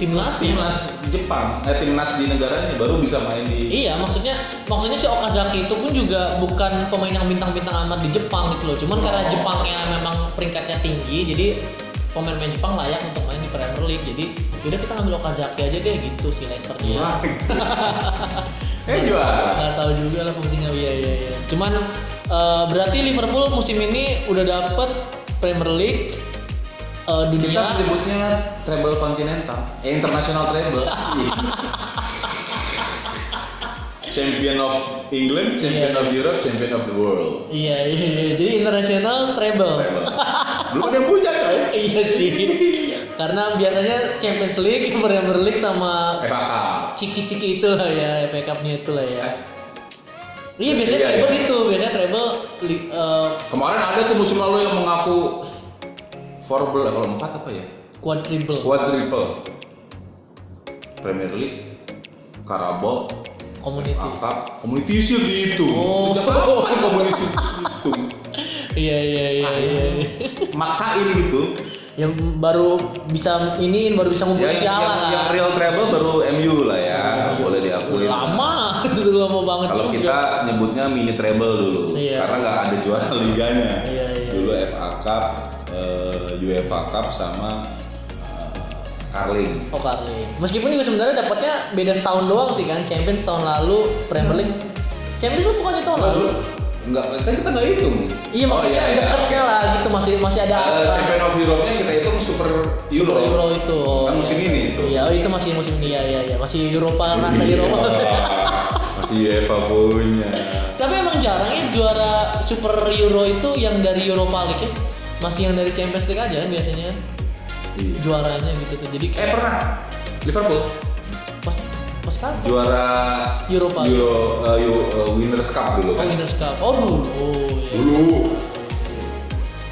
Speaker 1: Timnas
Speaker 3: timnas Jepang, eh timnas di negaranya baru bisa main di
Speaker 1: Iya, maksudnya maksudnya si Okazaki itu pun juga bukan pemain yang bintang-bintang amat di Jepang gitu loh. Cuman karena Jepangnya memang peringkatnya tinggi, jadi pemain-pemain Jepang layak untuk main di Premier League. Jadi udah kita ngambil Okazaki aja deh gitu si Leicester-nya.
Speaker 3: Eh juara.
Speaker 1: Nggak tahu juga lah fungsinya iya iya iya. Cuman eh, berarti Liverpool musim ini udah dapet Premier League eh,
Speaker 3: Kita
Speaker 1: dunia
Speaker 3: menyebutnya treble continental, eh international treble. champion of England, champion
Speaker 1: Iya.
Speaker 3: of Europe, champion of the world.
Speaker 1: Iya iya iya. Jadi international treble.
Speaker 3: Treble. Belum ada yang punya coy.
Speaker 1: iya sih. Karena biasanya Champions League, Premier League sama
Speaker 3: FA Cup.
Speaker 1: ciki-ciki itu lah ya, FA Cup-nya itu lah ya.
Speaker 3: Eh,
Speaker 1: Iya biasanya
Speaker 3: Iya,
Speaker 1: treble
Speaker 3: iya.
Speaker 1: itu, biasanya treble eh,
Speaker 3: Kemarin ada tuh musim lalu yang mengaku fourble level 4 apa ya?
Speaker 1: quadruple,
Speaker 3: Quadruple. Premier League, Carabao,
Speaker 1: community.
Speaker 3: Cup, Community Shield gitu.
Speaker 1: Oh.
Speaker 3: Sejak kapan Community vakum.
Speaker 1: Iya iya iya iya. iya.
Speaker 3: Maksain gitu.
Speaker 1: Yang baru bisa ini baru bisa ngumpulin
Speaker 3: yang,
Speaker 1: piala
Speaker 3: yang,
Speaker 1: kan.
Speaker 3: yang real treble baru MU lah ya, boleh diakui.
Speaker 1: Lama, itu lama banget
Speaker 3: Kalau kita nyebutnya mini treble dulu,
Speaker 1: Iya.
Speaker 3: karena nggak ada juara liganya.
Speaker 1: Iya, iya,
Speaker 3: Dulu FA Cup, eh, UEFA Cup sama eh, Carling.
Speaker 1: Oh Carling. Meskipun juga sebenarnya dapatnya beda setahun doang sih kan. Champions tahun lalu, Premier League. Champions lu bukannya tahun lalu?
Speaker 3: Enggak, kan kita nggak hitung.
Speaker 1: Iya maksudnya
Speaker 3: iya,
Speaker 1: deketnya lah gitu masih masih ada
Speaker 3: Eh, Champion of Europe-nya kita hitung Super Euro.
Speaker 1: Super Euro itu. Oh,
Speaker 3: Kan musim
Speaker 1: iya.
Speaker 3: ini itu.
Speaker 1: Iya, oh, itu masih musim ini ya ya ya. Masih Eropa rasa Eropa.
Speaker 3: Iya, Masih UEFA punya.
Speaker 1: Tapi emang jarang ya juara Super Euro itu yang dari Europa League ya. Masih yang dari Champions League aja kan biasanya
Speaker 3: Iya.
Speaker 1: juaranya gitu tuh. Jadi
Speaker 3: Eh
Speaker 1: kayak
Speaker 3: pernah Liverpool
Speaker 1: pas pas kapan?
Speaker 3: juara
Speaker 1: Europa.
Speaker 3: Euro, eh, Euro- eh, Winners Cup dulu
Speaker 1: Oh,
Speaker 3: kan.
Speaker 1: Winners Cup. Oh, dulu. Oh, iya.
Speaker 3: Dulu.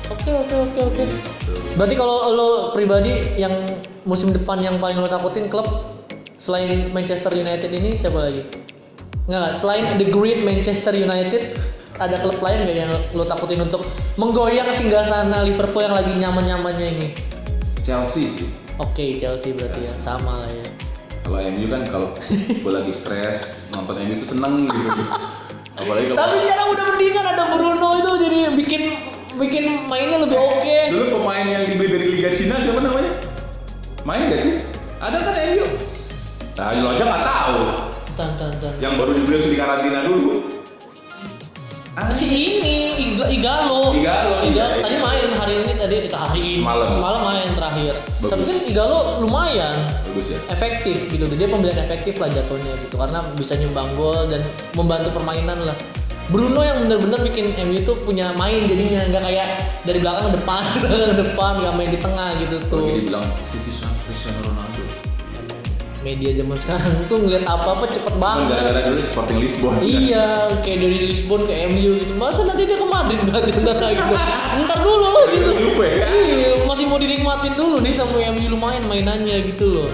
Speaker 1: Oke, oke, oke, oke.
Speaker 3: Gitu.
Speaker 1: Berarti kalau lo pribadi yang musim depan yang paling lo takutin klub selain Manchester United ini siapa lagi? Enggak. selain The Great Manchester United ada klub lain nggak yang lo takutin untuk menggoyang singgasana Liverpool yang lagi nyaman-nyamannya ini?
Speaker 3: Chelsea sih.
Speaker 1: Oke, Chelsea berarti ya sama lah ya.
Speaker 3: Kalau MU kan kalau gue lagi stres nonton MU itu seneng gitu. Apalagi kalau
Speaker 1: Tapi sekarang udah mendingan ada Bruno itu jadi bikin bikin mainnya lebih oke.
Speaker 3: dulu pemain yang dibeli dari Liga Cina siapa namanya? Main gak sih? Ada kan MU? Nah, lo aja nggak tahu.
Speaker 1: Tan tan tan.
Speaker 3: Yang baru dibeli harus di karantina dulu.
Speaker 1: Ah, si ini Iga, Igalo.
Speaker 3: Igalo,
Speaker 1: Igalo tadi main hari ini tadi eh, hari ini.
Speaker 3: Semalam.
Speaker 1: Semalam main terakhir.
Speaker 3: Bagus.
Speaker 1: Tapi kan Igalo lumayan
Speaker 3: Bagus ya.
Speaker 1: efektif gitu. Dia pembelian efektif lah jatuhnya gitu karena bisa nyumbang gol dan membantu permainan lah. Bruno yang bener-bener bikin MU itu punya main jadinya nggak kayak dari belakang ke depan, ke depan nggak main di tengah gitu tuh.
Speaker 3: Lagi dibilang.
Speaker 1: Media zaman sekarang tuh ngeliat apa-apa cepet
Speaker 3: Kan
Speaker 1: banget.
Speaker 3: gara-gara dulu Sporting Lisbon. kan?
Speaker 1: Iya, kayak dari Lisbon ke MU gitu. Masa nanti dia ke Madrid berarti ntar lagi. Ntar dulu lah gitu.
Speaker 3: Juve ya.
Speaker 1: Iya, masih mau dinikmatin dulu nih sama MU lumayan mainannya gitu loh.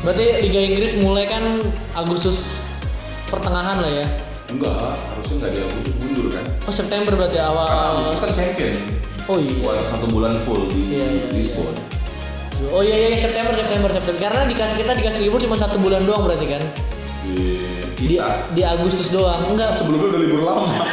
Speaker 1: Berarti Liga Inggris mulai kan Agustus pertengahan lah ya.
Speaker 3: Enggak, harusnya nggak dia untuk mundur kan.
Speaker 1: Oh September berarti awal.
Speaker 3: Karena Agustus kan champion.
Speaker 1: Oh iya.
Speaker 3: Buat satu bulan full di
Speaker 1: Iya, iya,
Speaker 3: Lisbon.
Speaker 1: Oh iya iya September September September. Karena dikasih kita dikasih libur cuma satu bulan doang berarti kan.
Speaker 3: Di
Speaker 1: Di, di Agustus doang. Enggak.
Speaker 3: sebelumnya udah libur lama.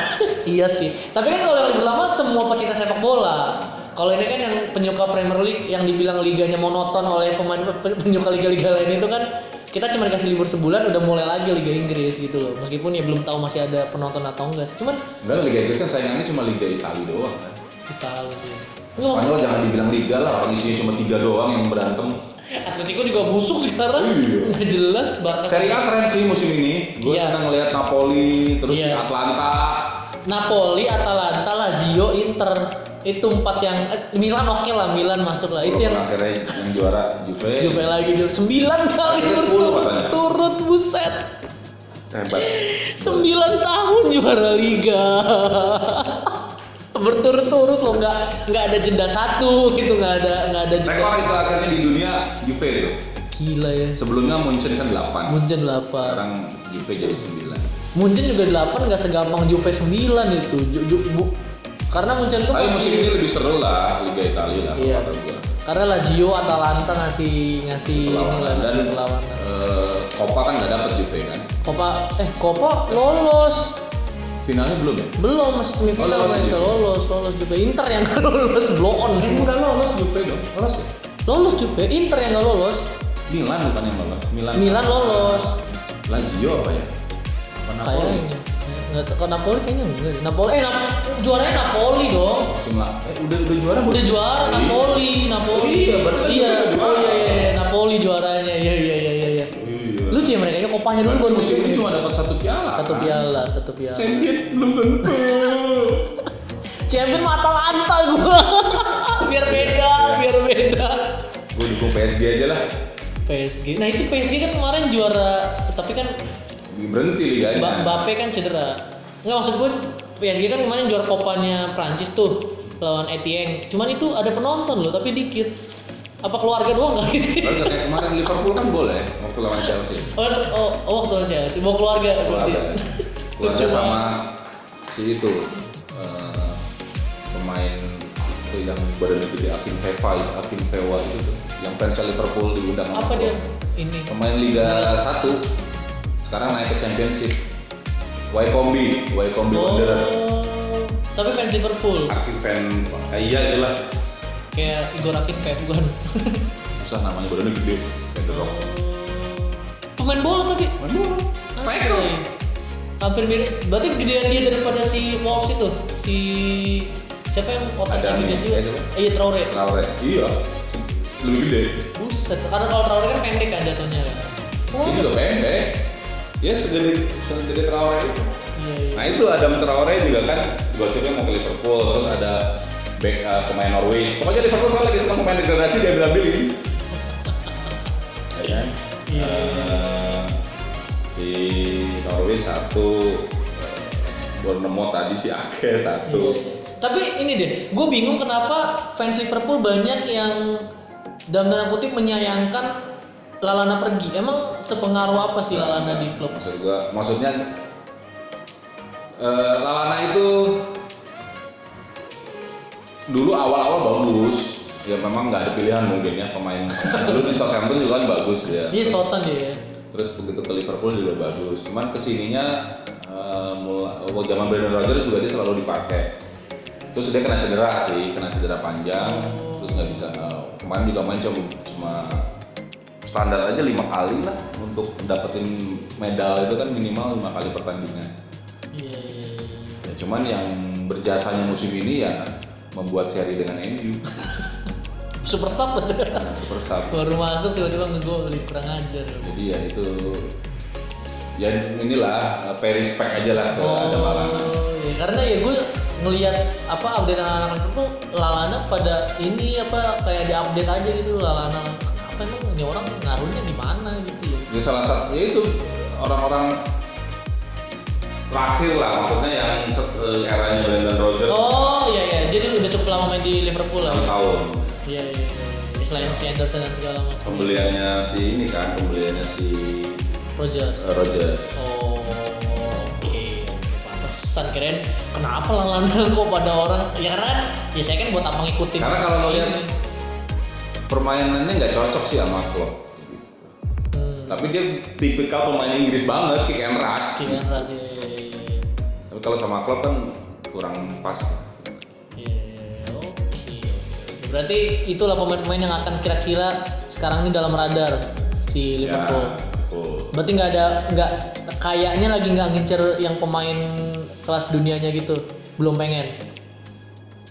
Speaker 1: Iya sih. Tapi kan kalau yang lebih lama semua pecinta sepak bola. Kalau ini kan yang penyuka Premier League yang dibilang liganya monoton oleh pemain pe- penyuka liga-liga lain itu kan kita cuma dikasih libur sebulan udah mulai lagi Liga Inggris gitu loh. Meskipun ya belum tahu masih ada penonton atau enggak sih. Cuman
Speaker 3: Enggak, Liga Inggris kan saingannya cuma Liga Italia doang kan.
Speaker 1: sih.
Speaker 3: Spanyol jangan dibilang liga lah, orang isinya cuma tiga doang yang berantem.
Speaker 1: Atletico juga busuk sekarang.
Speaker 3: Iya.
Speaker 1: Nggak jelas Barca.
Speaker 3: Serie A keren sih musim ini. Gue
Speaker 1: Iya.
Speaker 3: senang ngeliat Napoli, terus
Speaker 1: Iya.
Speaker 3: Atlanta.
Speaker 1: Napoli, Atalanta, Lazio, Inter itu empat yang eh, Milan oke lah Milan masuk lah itu yang
Speaker 3: akhirnya yang juara Juve.
Speaker 1: Juve lagi Juve. sembilan kali
Speaker 3: Akhirnya 10
Speaker 1: berturut
Speaker 3: katanya.
Speaker 1: turut buset
Speaker 3: Hebat.
Speaker 1: sembilan tahun juara liga berturut-turut loh nggak nggak ada jeda satu gitu nggak ada nggak ada jeda
Speaker 3: Rekor itu akhirnya di dunia Juve itu.
Speaker 1: gila ya
Speaker 3: Sebelumnya Munchen kan 8.
Speaker 1: Munchen 8
Speaker 3: Sekarang Juve jadi 9.
Speaker 1: Munchen juga 8 nggak segampang Juve 9 itu Ju- ju- bu- karena Munchen tuh
Speaker 3: Tapi musim ini lebih seru lah Liga Italia lah
Speaker 1: Iya. karena Lazio Atalanta ngasih ngasih ini lah
Speaker 3: Perlawanan. dan
Speaker 1: perlawanan
Speaker 3: eh, Copa kan nggak dapet Juve kan.
Speaker 1: Copa eh Copa lolos
Speaker 3: Finalnya belum ya?
Speaker 1: belum masih semifinal
Speaker 3: Oh, lolos
Speaker 1: main lolos lolos Juve Inter yang nggak lolos blow on
Speaker 3: Eh udah lolos Juve dong. Lolos ya?
Speaker 1: lolos Juve Inter yang nggak lolos
Speaker 3: Milan bukan yang lolos. Milan.
Speaker 1: Milan lolos
Speaker 3: Lazio apa ya? Apa Napoli?
Speaker 1: nggak tahu kalau Napoli kayaknya enggak. Napoli eh Nap juaranya Napoli dong
Speaker 3: lah. Eh udah udah juara
Speaker 1: udah juara
Speaker 3: Iya.
Speaker 1: Napoli Napoli
Speaker 3: Iya, kan
Speaker 1: iya
Speaker 3: udah juara.
Speaker 1: oh iya iya iya Napoli juaranya iya iya iya iya iya
Speaker 3: Iya.
Speaker 1: Ya mereka kopanya dulu
Speaker 3: Baru musim ini cuma dapat satu piala.
Speaker 1: satu
Speaker 3: kan?
Speaker 1: piala satu piala
Speaker 3: Champion belum tentu.
Speaker 1: champion mah Atalanta gua biar beda biar beda
Speaker 3: Gue dukung PSG aja lah.
Speaker 1: PSG nah itu PSG kan kemarin juara tapi kan
Speaker 3: Berhenti liganya.
Speaker 1: Ba- Mbappe kan cedera nggak maksud gue PSG kan kemarin juara kopanya Prancis tuh lawan Etienne cuman itu ada penonton loh tapi dikit apa keluarga doang nggak gitu?
Speaker 3: Baru kayak kemarin Liverpool kan boleh waktu lawan Chelsea.
Speaker 1: oh, oh, oh waktu aja bawa keluarga.
Speaker 3: Keluarga. Keluarga
Speaker 1: Lucu
Speaker 3: sama si itu eh, pemain itu yang badannya gede Akin Feva Akin Feva itu tuh yang fans Liverpool diundang
Speaker 1: Apa dia? Ini?
Speaker 3: pemain Liga 1 sekarang naik ke Championship. Wycombe Wycombe
Speaker 1: Oh, tapi fans Liverpool.
Speaker 3: Akin fan eh, iya jelas
Speaker 1: Kayak Igor Akin kayak bukan.
Speaker 3: susah namanya badannya gede kayak The Rock
Speaker 1: Pemain bola tapi.
Speaker 3: Main bola striker.
Speaker 1: Hampir mirip. Berarti gedean dia daripada si Wolves itu. Si siapa yang otaknya
Speaker 3: Ada
Speaker 1: gede juga? Eh, Iya Traore.
Speaker 3: Traore iya lebih gede
Speaker 1: Buset. Karena kalau Traore kan pendek kan jatuhnya kan.
Speaker 3: ini juga pendek ya segede segede Traore itu
Speaker 1: Iya iya.
Speaker 3: Nah itu Adam Traore juga kan gosipnya mau ke Liverpool, terus ada back uh, pemain Norwich. Pokoknya Liverpool soalnya lagi senang pemain degradasi dia bilang beli. Ya kan?
Speaker 1: Iya.
Speaker 3: Eh, si Norwich satu, eh, Bournemouth tadi si Ake satu.
Speaker 1: Iya. Tapi ini deh, gue bingung kenapa fans Liverpool banyak yang dalam tanda kutip menyayangkan Lalana pergi. Emang sepengaruh apa sih Lalana di klub?
Speaker 3: Maksud gua, maksudnya eh, Lalana itu dulu awal-awal bagus. Ya memang nggak ada pilihan mungkin ya pemain. dulu di Southampton juga kan bagus ya.
Speaker 1: Iya dia ya.
Speaker 3: Terus begitu ke Liverpool juga bagus. Cuman ke sininya eh, mulai oh, zaman Brendan Rodgers juga dia selalu dipakai. Terus dia kena cedera sih, kena cedera panjang. Terus nggak bisa. eh, kemarin juga main cuma, cuma standar aja lima kali lah untuk dapetin medal itu kan minimal lima kali pertandingan.
Speaker 1: Iya iya. iya.
Speaker 3: Ya, cuman yang berjasanya musim ini ya membuat seri dengan MU.
Speaker 1: Super sub
Speaker 3: Nah, super sub.
Speaker 1: baru masuk tiba-tiba ngegol kurang ajar.
Speaker 3: Jadi ya itu ya inilah eh, pay respect aja lah ke ada Lalana.
Speaker 1: Oh, ya, karena ya gue ngelihat apa update anak-anak itu Lalana pada ini apa kayak di update aja gitu Lalana. Apa emang ini orang ngaruhnya gimana gitu ya?
Speaker 3: Jadi salah satu ya itu orang-orang terakhir lah maksudnya yang eh, eranya Brendan Rodgers
Speaker 1: Oh iya iya, lama main di Liverpool lah.
Speaker 3: enam
Speaker 1: ya?
Speaker 3: tahun.
Speaker 1: Iya iya. iya. Selain si Anderson dan segala macam.
Speaker 3: Pembeliannya si ini kan, pembeliannya si
Speaker 1: Rogers.
Speaker 3: eh, Rodgers.
Speaker 1: Oh oke. Pantesan keren. Kenapa Lalana kok pada orang? Ya karena kan, ya saya kan buat apa ngikutin.
Speaker 3: Karena kalau lo lihat permainannya nggak cocok sih sama Klopp. gitu.
Speaker 1: Hmm.
Speaker 3: Tapi dia tipikal pemain Inggris banget, kick and rush.
Speaker 1: Kian ras ya. ya, ya.
Speaker 3: Tapi kalau sama Klopp kan kurang pas.
Speaker 1: Iya, oke. Berarti itulah pemain-pemain yang akan kira-kira sekarang ini dalam radar si Liverpool.
Speaker 3: Ya, betul.
Speaker 1: Berarti nggak ada nggak kayaknya lagi nggak ngincer yang pemain kelas dunianya gitu. Belum pengen.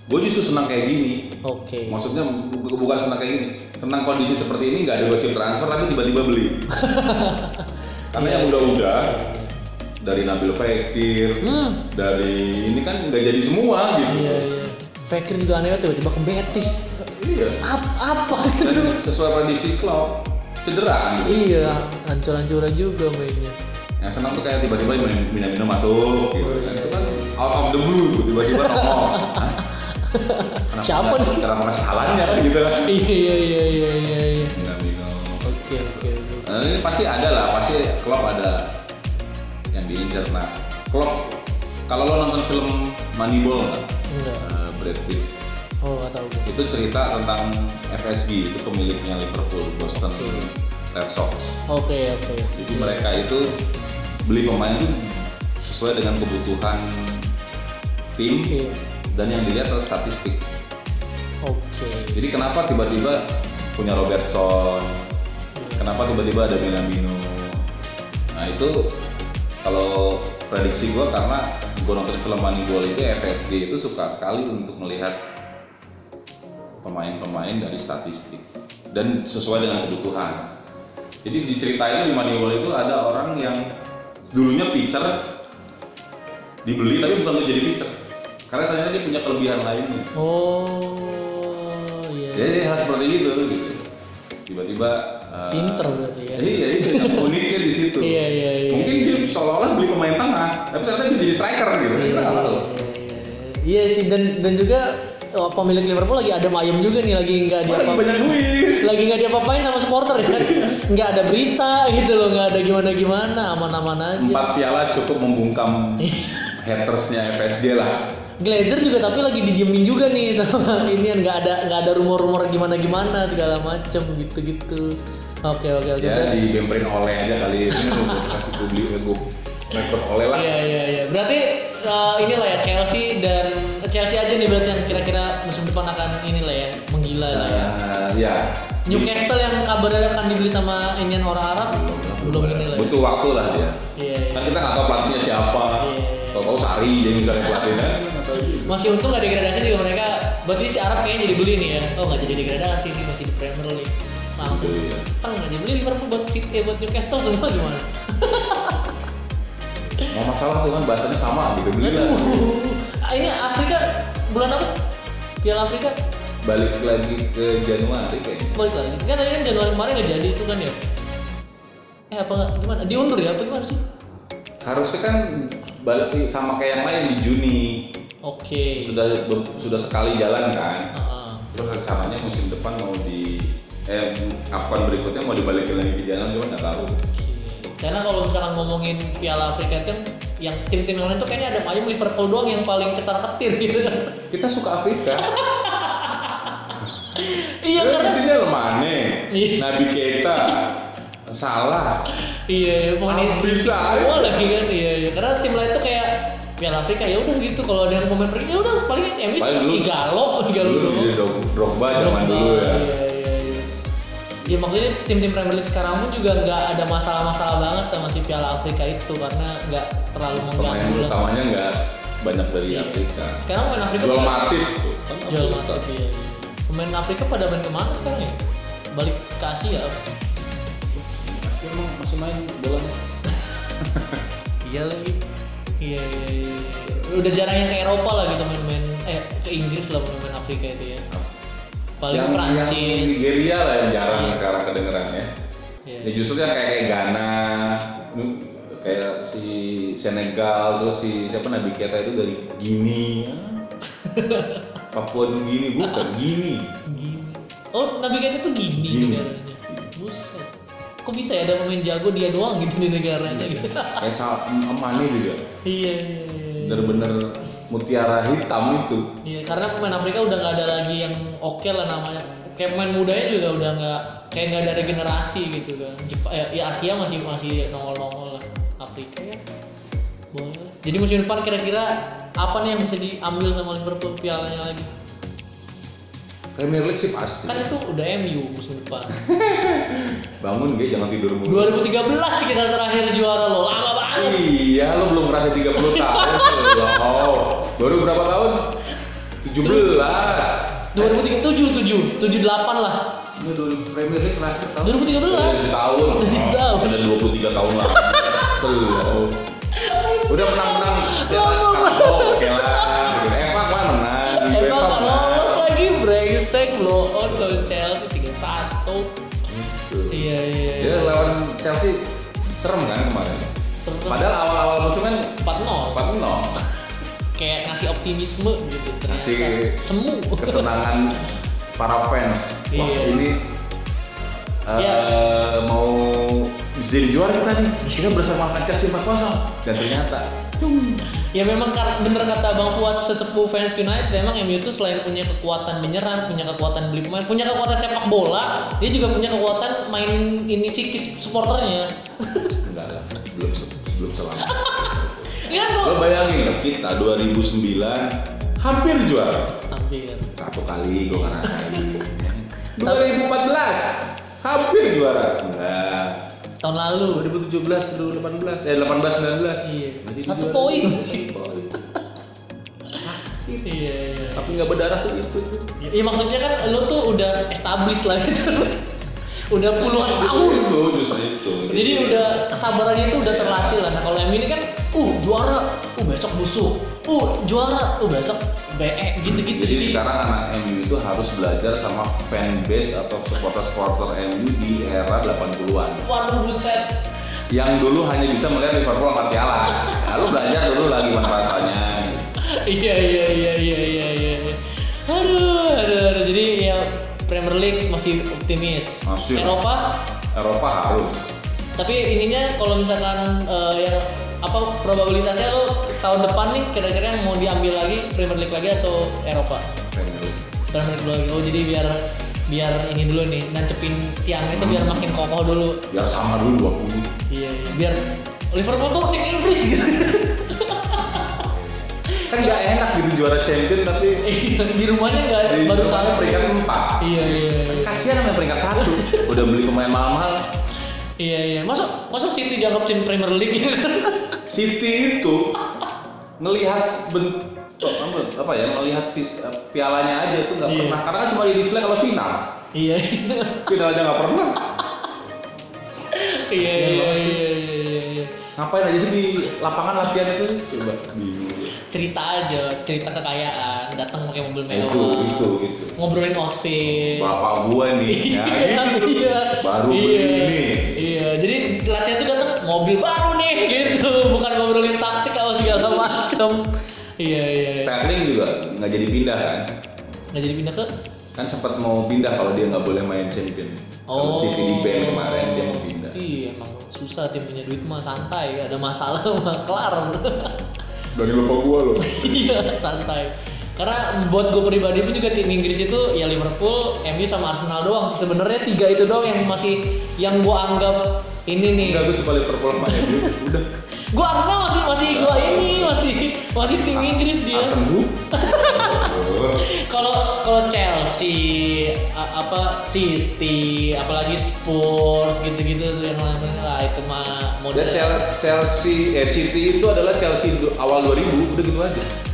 Speaker 3: Gue justru senang kayak gini.
Speaker 1: Oke.
Speaker 3: Maksudnya bu- bukan senang kayak gini. Senang kondisi seperti ini nggak ada gosip transfer tapi tiba-tiba beli. Karena yang udah-udah dari Nabil Fekir,
Speaker 1: Hmm.
Speaker 3: dari ini kan nggak jadi semua gitu.
Speaker 1: Iya iya. Fekir juga aneh tiba-tiba ke Betis.
Speaker 3: Iya.
Speaker 1: Ap- apa
Speaker 3: Dan
Speaker 1: gitu?
Speaker 3: sesuai prediksi Klopp cedera gitu.
Speaker 1: iya, hancur-hancuran juga mainnya.
Speaker 3: Yang senang tuh kayak tiba-tiba Min- Minamino masuk gitu. kan. Itu kan out of the blue tiba-tiba nongol. Hah? Kenapa
Speaker 1: Siapa nih?
Speaker 3: Kenapa masih halanya gitu kan?
Speaker 1: Iya iya iya iya iya. iya.
Speaker 3: Minamino.
Speaker 1: Oke oke.
Speaker 3: Nah, ini pasti ada lah, pasti Klopp ada yang diincar. Nah, Klopp kalau lo nonton film Moneyball nggak?
Speaker 1: Enggak.
Speaker 3: Eh, Brad Pitt
Speaker 1: Oh nggak tahu
Speaker 3: itu cerita tentang FSG itu pemiliknya Liverpool Boston Red Sox.
Speaker 1: Oke oke.
Speaker 3: Jadi mereka itu beli pemain itu sesuai dengan kebutuhan tim
Speaker 1: Iya.
Speaker 3: dan yang dilihat adalah statistik.
Speaker 1: Oke.
Speaker 3: Jadi kenapa tiba-tiba punya Robertson? Kenapa tiba-tiba ada Minamino? Nah itu kalau prediksi gue karena gue nonton film Moneyball itu FSG itu suka sekali untuk melihat pemain-pemain dari statistik dan sesuai dengan kebutuhan. Jadi diceritain di Moneyball itu ada orang yang dulunya pitcher dibeli tapi bukan untuk jadi pitcher karena ternyata dia punya kelebihan lainnya.
Speaker 1: Oh iya.
Speaker 3: Jadi hal seperti itu gitu. Tiba-tiba uh,
Speaker 1: Pinter berarti ya.
Speaker 3: Iya, itu yang uniknya di situ.
Speaker 1: Iya, iya, iya,
Speaker 3: Mungkin
Speaker 1: iya.
Speaker 3: dia seolah-olah beli pemain tengah, tapi ternyata bisa jadi striker gitu.
Speaker 1: Iya,
Speaker 3: Kita nggak tahu.
Speaker 1: iya, iya. Iya sih dan dan juga oh, pemilik Liverpool lagi ada ayam juga nih lagi nggak
Speaker 3: Wah, lagi
Speaker 1: diapa
Speaker 3: banyak duit.
Speaker 1: lagi nggak diapa-apain sama supporter ya nggak ada berita gitu loh nggak ada gimana gimana aman-aman aja
Speaker 3: Empat piala cukup membungkam hatersnya FSG lah.
Speaker 1: Glazer juga tapi lagi didiemin juga nih sama ini nggak ada nggak ada rumor-rumor gimana gimana segala macem gitu gitu oke oke oke
Speaker 3: Ya
Speaker 1: Berarti-
Speaker 3: di bemperin oleh aja kali ini gue kasih publik gue rekrut oleh lah.
Speaker 1: Iya iya iya. Berarti uh, inilah ya Chelsea dan Chelsea aja nih berarti yang kira-kira musim depan akan inilah ya menggila lah ya.
Speaker 3: Nah, ya.
Speaker 1: Newcastle yang kabarnya akan dibeli sama Indian orang Arab belum ini lah. ya.
Speaker 3: Butuh waktu lah dia.
Speaker 1: Iya iya.
Speaker 3: Kan kita nggak tahu pelatihnya siapa.
Speaker 1: Iya.
Speaker 3: Tahu-tahu Sari jadi misalnya pelatihnya.
Speaker 1: Masih untung nggak degradasi juga mereka. Berarti si Arab kayaknya jadi beli nih ya. Oh nggak jadi degradasi nih masih di Premier League. Langsung
Speaker 3: Iya.
Speaker 1: teng aja beli Liverpool buat City eh, buat Newcastle semua gimana?
Speaker 3: Nggak masalah tuh kan bahasanya sama gitu beli lah.
Speaker 1: Ah, Ini Afrika bulan apa? Piala Afrika
Speaker 3: Balik lagi ke Januari kayaknya.
Speaker 1: balik lagi kan tadi kan Januari kemarin nggak jadi itu kan ya eh apa gimana diundur ya apa gimana sih
Speaker 3: Harusnya kan balik sama kayak yang lain di Juni.
Speaker 1: oke
Speaker 3: Sudah sudah sekali jalan kan.
Speaker 1: Heeh.
Speaker 3: Terus rencananya musim depan mau di eh kapan berikutnya mau dibalikin lagi ke Januari cuma nggak tahu.
Speaker 1: Karena kalau misalkan ngomongin Piala Afrika kan yang tim-tim yang lain tuh kayaknya ada aja Liverpool doang yang paling ketar ketir gitu
Speaker 3: Kita suka Afrika.
Speaker 1: iya
Speaker 3: Kan
Speaker 1: karena
Speaker 3: di sini ada Mane,
Speaker 1: Iya.
Speaker 3: Nabi Keita, Salah.
Speaker 1: iya pemain
Speaker 3: Ah, bisa
Speaker 1: semua lagi kan iya iya karena tim lain tuh kayak Piala Afrika ya udah gitu kalau ada yang pemain pergi ya udah paling MU Igalo Igalo
Speaker 3: Dulu Drog- Drogba zaman dulu ya.
Speaker 1: Ya maksudnya tim-tim Premier League sekarang pun juga nggak ada masalah-masalah banget sama si Piala Afrika itu karena nggak terlalu
Speaker 3: Pemain
Speaker 1: mengganggu lah.
Speaker 3: utamanya nggak banyak dari Afrika.
Speaker 1: Sekarang pemain Afrika
Speaker 3: Jual kan
Speaker 1: Jual iya, iya. Pemain Afrika pada main ke mana sekarang ya? Balik ke Asia?
Speaker 3: Tapi Emang masih main bola?
Speaker 1: Iya lagi. Iya, iya, iya. Udah jarang yang ke Eropa lah gitu main-main eh ke Inggris lah main Afrika itu ya. Paling
Speaker 3: yang, yang
Speaker 1: Prancis.
Speaker 3: Nigeria lah yang jarang
Speaker 1: Iya.
Speaker 3: sekarang kedengeran ya.
Speaker 1: Iya.
Speaker 3: Ya justru yang kayak, kayak Ghana, kayak si Senegal, terus si siapa Nabi Keita itu dari Guinea, Papua Guinea bukan Guinea.
Speaker 1: Gini. Oh, Nabi Keita tuh gini
Speaker 3: Gini.
Speaker 1: negaranya. Buset. Kok bisa ya ada pemain jago dia doang gitu di negaranya gitu.
Speaker 3: Kayak Sa- Mane juga,
Speaker 1: iya.
Speaker 3: bener-bener mutiara hitam itu.
Speaker 1: Iya, karena pemain Afrika udah nggak ada lagi yang oke lah namanya. Kayak pemain mudanya juga udah nggak kayak nggak ada regenerasi gitu kan. Jep- eh, ya Asia masih masih nongol-nongol lah. Afrika ya. Boleh. Jadi musim depan kira-kira apa nih yang bisa diambil sama Liverpool pialanya lagi?
Speaker 3: Premier League sih pasti.
Speaker 1: Kan itu udah MU musim depan.
Speaker 3: Bangun gue jangan tidur mulu.
Speaker 1: 2013 sih kita terakhir juara loh, lama banget.
Speaker 3: Iya, lo belum ngerasain 30 tahun lo. Baru berapa tahun? 17.
Speaker 1: 2037, 7, 78 lah.
Speaker 3: Ini dulu Premier League terakhir tahun
Speaker 1: 2013.
Speaker 3: tahun.
Speaker 1: Tahun.
Speaker 3: Sudah 23 tahun lah. Selalu. Udah menang-menang. Ya,
Speaker 1: Lama
Speaker 3: oh, oke lah.
Speaker 1: Blow on lawan Chelsea 3-1.
Speaker 3: Gitu.
Speaker 1: Iya iya
Speaker 3: Dia
Speaker 1: iya.
Speaker 3: lawan Chelsea serem kan kemarin.
Speaker 1: Serem.
Speaker 3: Padahal awal-awal musim kan
Speaker 1: 4-0.
Speaker 3: 4-0.
Speaker 1: Kayak ngasih optimisme gitu ternyata.
Speaker 3: Ngasih
Speaker 1: Semu.
Speaker 3: kesenangan para fans. Wah
Speaker 1: Iya.
Speaker 3: ini eh,
Speaker 1: Iya.
Speaker 3: mau jadi juara kita nih. Kita bersama Chelsea 4-0 dan ternyata
Speaker 1: Ya memang bener kata Bang Fuad sesepuh fans United memang MU itu selain punya kekuatan menyerang, punya kekuatan beli pemain, punya kekuatan sepak bola, dia juga punya kekuatan main ini psikis supporternya.
Speaker 3: enggak lah, belum belum selama.
Speaker 1: Iya
Speaker 3: Lo bayangin kita 2009 hampir juara.
Speaker 1: Hampir.
Speaker 3: Satu kali gue ngerasain. 2014 hampir juara. Enggak.
Speaker 1: Tahun lalu.
Speaker 3: 2017, 2018, eh 18, 19.
Speaker 1: Iya.
Speaker 3: Jadi
Speaker 1: Satu poin.
Speaker 3: Satu poin.
Speaker 1: Iya, iya.
Speaker 3: Tapi nggak berdarah tuh itu tuh.
Speaker 1: Iya maksudnya kan lu tuh udah established lah gitu. udah puluhan tahun.
Speaker 3: Itu justru itu.
Speaker 1: Jadi udah kesabarannya itu udah terlatih lah. Nah kalau MU ini kan, uh juara, uh besok busuk, uh juara, uh besok BE gitu-gitu.
Speaker 3: Jadi sekarang anak MU itu harus belajar sama fanbase atau supporter-supporter MU di era 80-an.
Speaker 1: waduh buset.
Speaker 3: Yang dulu hanya bisa melihat Liverpool angkat piala. Lalu belajar dulu lah gimana rasanya.
Speaker 1: iya iya iya iya iya iya. Aduh, aduh, aduh. Jadi ya Premier League masih optimis.
Speaker 3: Masih.
Speaker 1: Eropa,
Speaker 3: Eropa harus.
Speaker 1: tapi ininya kalau misalkan eh, yang apa probabilitasnya lo tahun depan nih kira-kira yang mau diambil lagi Premier League lagi atau Eropa?
Speaker 3: Premier League.
Speaker 1: Premier League lagi. Oh jadi biar biar ini dulu nih nancepin tiangnya itu biar makin kokoh dulu.
Speaker 3: Biar sama dulu 20.
Speaker 1: Iya, iya. biar Liverpool tuh tim Inggris gitu.
Speaker 3: Kan nggak enak gitu juara champion tapi
Speaker 1: Iya, di rumahnya nggak
Speaker 3: di
Speaker 1: baru satu.
Speaker 3: peringkat empat.
Speaker 1: Iya iya iya.
Speaker 3: Kasihan sama peringkat satu. Udah beli pemain mahal-mahal.
Speaker 1: Iya iya. Masa masa City dianggap tim Premier League?
Speaker 3: City itu ngelihat bentuk apa, apa ya melihat pialanya aja tuh nggak
Speaker 1: Iya.
Speaker 3: pernah karena kan cuma di display kalau final
Speaker 1: iya iya.
Speaker 3: final aja nggak pernah
Speaker 1: Iya iya iya iya iya, iya.
Speaker 3: ngapain aja sih di lapangan latihan itu coba bingung
Speaker 1: Cerita aja, cerita kekayaan, datang pakai mobil
Speaker 3: itu
Speaker 1: mewah.
Speaker 3: itu gitu
Speaker 1: Ngobrolin outfit.
Speaker 3: bapak gua nih ya
Speaker 1: Iya,
Speaker 3: gitu
Speaker 1: iya.
Speaker 3: baru
Speaker 1: iya.
Speaker 3: beli ini
Speaker 1: Iya, jadi latihan tuh datang mobil baru nih gitu, bukan ngobrolin taktik atau segala macam. Iya iya. iya.
Speaker 3: Sterling juga nggak jadi pindah kan
Speaker 1: Nggak jadi pindah ke?
Speaker 3: kan sempat mau pindah kalau dia nggak boleh main champion kalau City di ban kemarin dia mau pindah
Speaker 1: Iya, emang susah tim punya duit mah santai, ada masalah mah kelar.
Speaker 3: dari lupa gua loh
Speaker 1: iya, santai. Karena buat gue pribadi pun juga tim Inggris itu ya Liverpool, MU sama Arsenal doang sih. Sebenarnya tiga itu doang yang masih yang gue anggap ini nih.
Speaker 3: enggak gua cuma Liverpool sama MU udah
Speaker 1: Gue Arsenal masih masih gue ini masih masih tim Inggris dia. Kalau kalau Chelsea apa City, apalagi Spurs gitu-gitu tuh yang lain-lain lah itu mah model.
Speaker 3: Dan Chelsea, eh City itu adalah Chelsea awal 2000, udah gitu aja.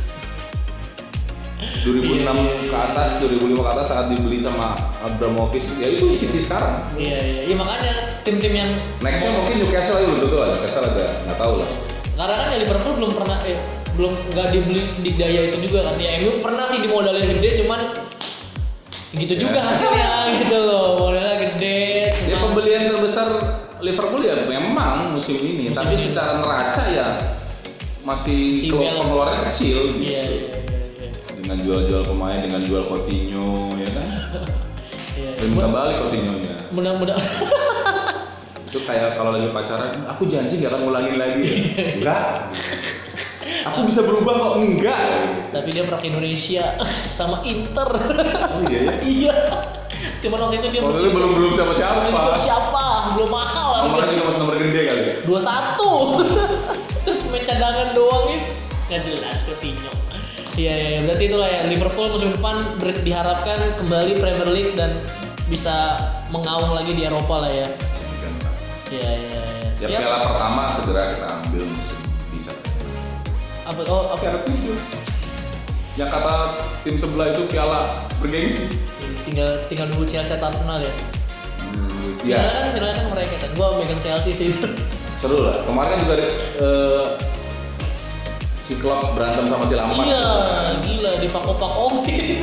Speaker 3: 2006 ke atas, 2005 ke atas saat dibeli sama Abramovich, ya itu City sekarang.
Speaker 1: Iya iya, iya makanya tim-tim yang
Speaker 3: Nextnya mungkin Newcastle lagi belum tentu lah, Newcastle agak nggak tahu lah.
Speaker 1: karena kan ya Liverpool belum pernah eh belum nggak dibeli sedik daya itu juga kan ya MU pernah sih dimodalin gede cuman gitu juga
Speaker 3: Ya.
Speaker 1: hasilnya gitu loh modalnya gede
Speaker 3: Ya
Speaker 1: cuman-
Speaker 3: pembelian terbesar Liverpool ya memang musim ini,
Speaker 1: Musim
Speaker 3: tapi
Speaker 1: ini.
Speaker 3: secara neraca ya masih
Speaker 1: Si
Speaker 3: pengeluarannya kecil gitu.
Speaker 1: iya iya iya
Speaker 3: Dengan jual-jual pemain, dengan jual Coutinho, ya kan?
Speaker 1: iya
Speaker 3: Dan minta balik Coutinho-nya.
Speaker 1: mudah-mudah
Speaker 3: itu kayak kalau lagi pacaran aku janji nggak akan ngulangin lagi ya. Enggak. Aku bisa berubah kok enggak.
Speaker 1: Tapi dia pernah ke Indonesia sama Inter.
Speaker 3: Oh iya ya?
Speaker 1: Iya. Cuman waktu itu dia
Speaker 3: itu belum belum siapa siapa
Speaker 1: belum siapa belum mahal.
Speaker 3: Nomornya juga masih nomor gede kali ya?
Speaker 1: Dua satu. Terus main cadangan doang itu nggak jelas Coutinho iya iya iya. berarti itulah ya Liverpool musim depan diharapkan kembali Premier League dan bisa mengaung lagi di Eropa lah ya. Iya iya
Speaker 3: ya
Speaker 1: iya. Siap.
Speaker 3: piala pertama segera kita ambil musim bisa.
Speaker 1: Apa? Oh apa
Speaker 3: piala tujuh yang kata tim sebelah itu piala bergengsi.
Speaker 1: Tinggal tinggal nunggu Chelsea atau Arsenal ya?
Speaker 3: Hmm,
Speaker 1: Finalnya
Speaker 3: ya
Speaker 1: kan finalnya kan mereka kan. Gua megang Chelsea sih.
Speaker 3: Seru lah. Kemarin kan juga ada eh, si klub berantem sama si Lampard
Speaker 1: iya gila di pakok-pakokin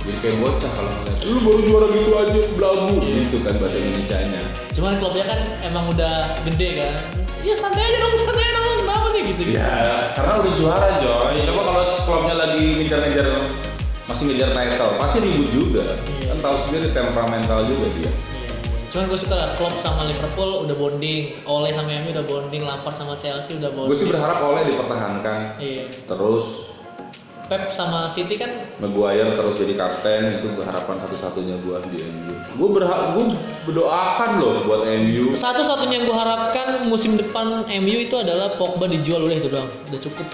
Speaker 3: jadi kayak bocah kalau ngeliat lu baru juara gitu aja belagu gitu kan bahasa Indonesia nya
Speaker 1: cuman klubnya kan emang udah gede kan ya santai aja dong santai aja dong kenapa nih gitu gitu
Speaker 3: Ya, karena udah juara Joy. Coba kalau klubnya lagi ngejar-ngejar masih ngejar title, pasti ribut juga.
Speaker 1: Iya.
Speaker 3: Kan tahu sendiri temperamental juga dia.
Speaker 1: Cuman gue suka Klopp sama Liverpool udah bonding, Ole sama MU udah bonding, Lampard sama Chelsea udah bonding.
Speaker 3: Gue sih berharap oleh dipertahankan.
Speaker 1: Iya.
Speaker 3: Terus
Speaker 1: Pep sama City kan
Speaker 3: Maguire terus jadi kapten itu harapan satu-satunya buat di MU. Gue berharap, gue berdoakan loh buat MU.
Speaker 1: satu-satunya yang gue harapkan musim depan MU itu adalah Pogba dijual udah itu doang, udah cukup.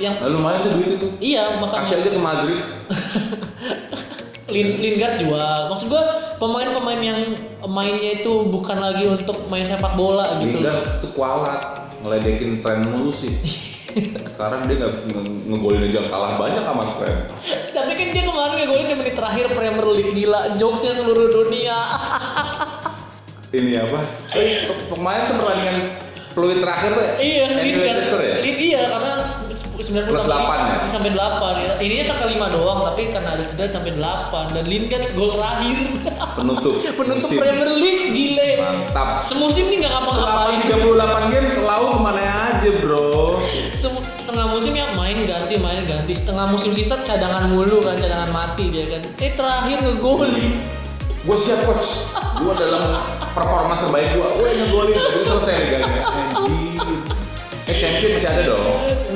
Speaker 1: Yang
Speaker 3: Lalu lumayan tuh duit itu.
Speaker 1: iya makanya
Speaker 3: Kasih aja ke Madrid.
Speaker 1: Lin, Lingard jual. Maksud gue pemain-pemain yang mainnya itu bukan lagi untuk main sepak bola gitu.
Speaker 3: Lingard tuh kualat, ngeledekin tren mulu sih. Sekarang dia nggak nge- ngegolin aja kalah banyak sama tren.
Speaker 1: Tapi kan dia kemarin ngegolin di menit terakhir Premier League gila, jokesnya seluruh dunia.
Speaker 3: ini apa? Eh, pemain tuh pertandingan peluit terakhir tuh ya?
Speaker 1: iya, Lingard.
Speaker 3: Ya?
Speaker 1: Lid iya karena 90
Speaker 3: Plus
Speaker 1: sampai-
Speaker 3: 8 ya?
Speaker 1: Sampai 8 ya. Ininya sampai 5 doang, tapi karena ada cedera sampai 8 dan Lingard gol terakhir.
Speaker 3: Penutup.
Speaker 1: Penutup
Speaker 3: musim.
Speaker 1: Premier League gile.
Speaker 3: Mantap.
Speaker 1: Semusim nih nggak
Speaker 3: Selama
Speaker 1: ngapa-ngapain.
Speaker 3: 38 game lau ke mana aja bro?
Speaker 1: Sem- setengah musim ya main ganti main ganti setengah musim sisa cadangan mulu kan cadangan mati dia kan eh terakhir ngegolin
Speaker 3: Gue siap coach. Gue dalam performa terbaik gue. Gue ngegolin. Gue selesai liganya. Anjir. Champions masih ada dong.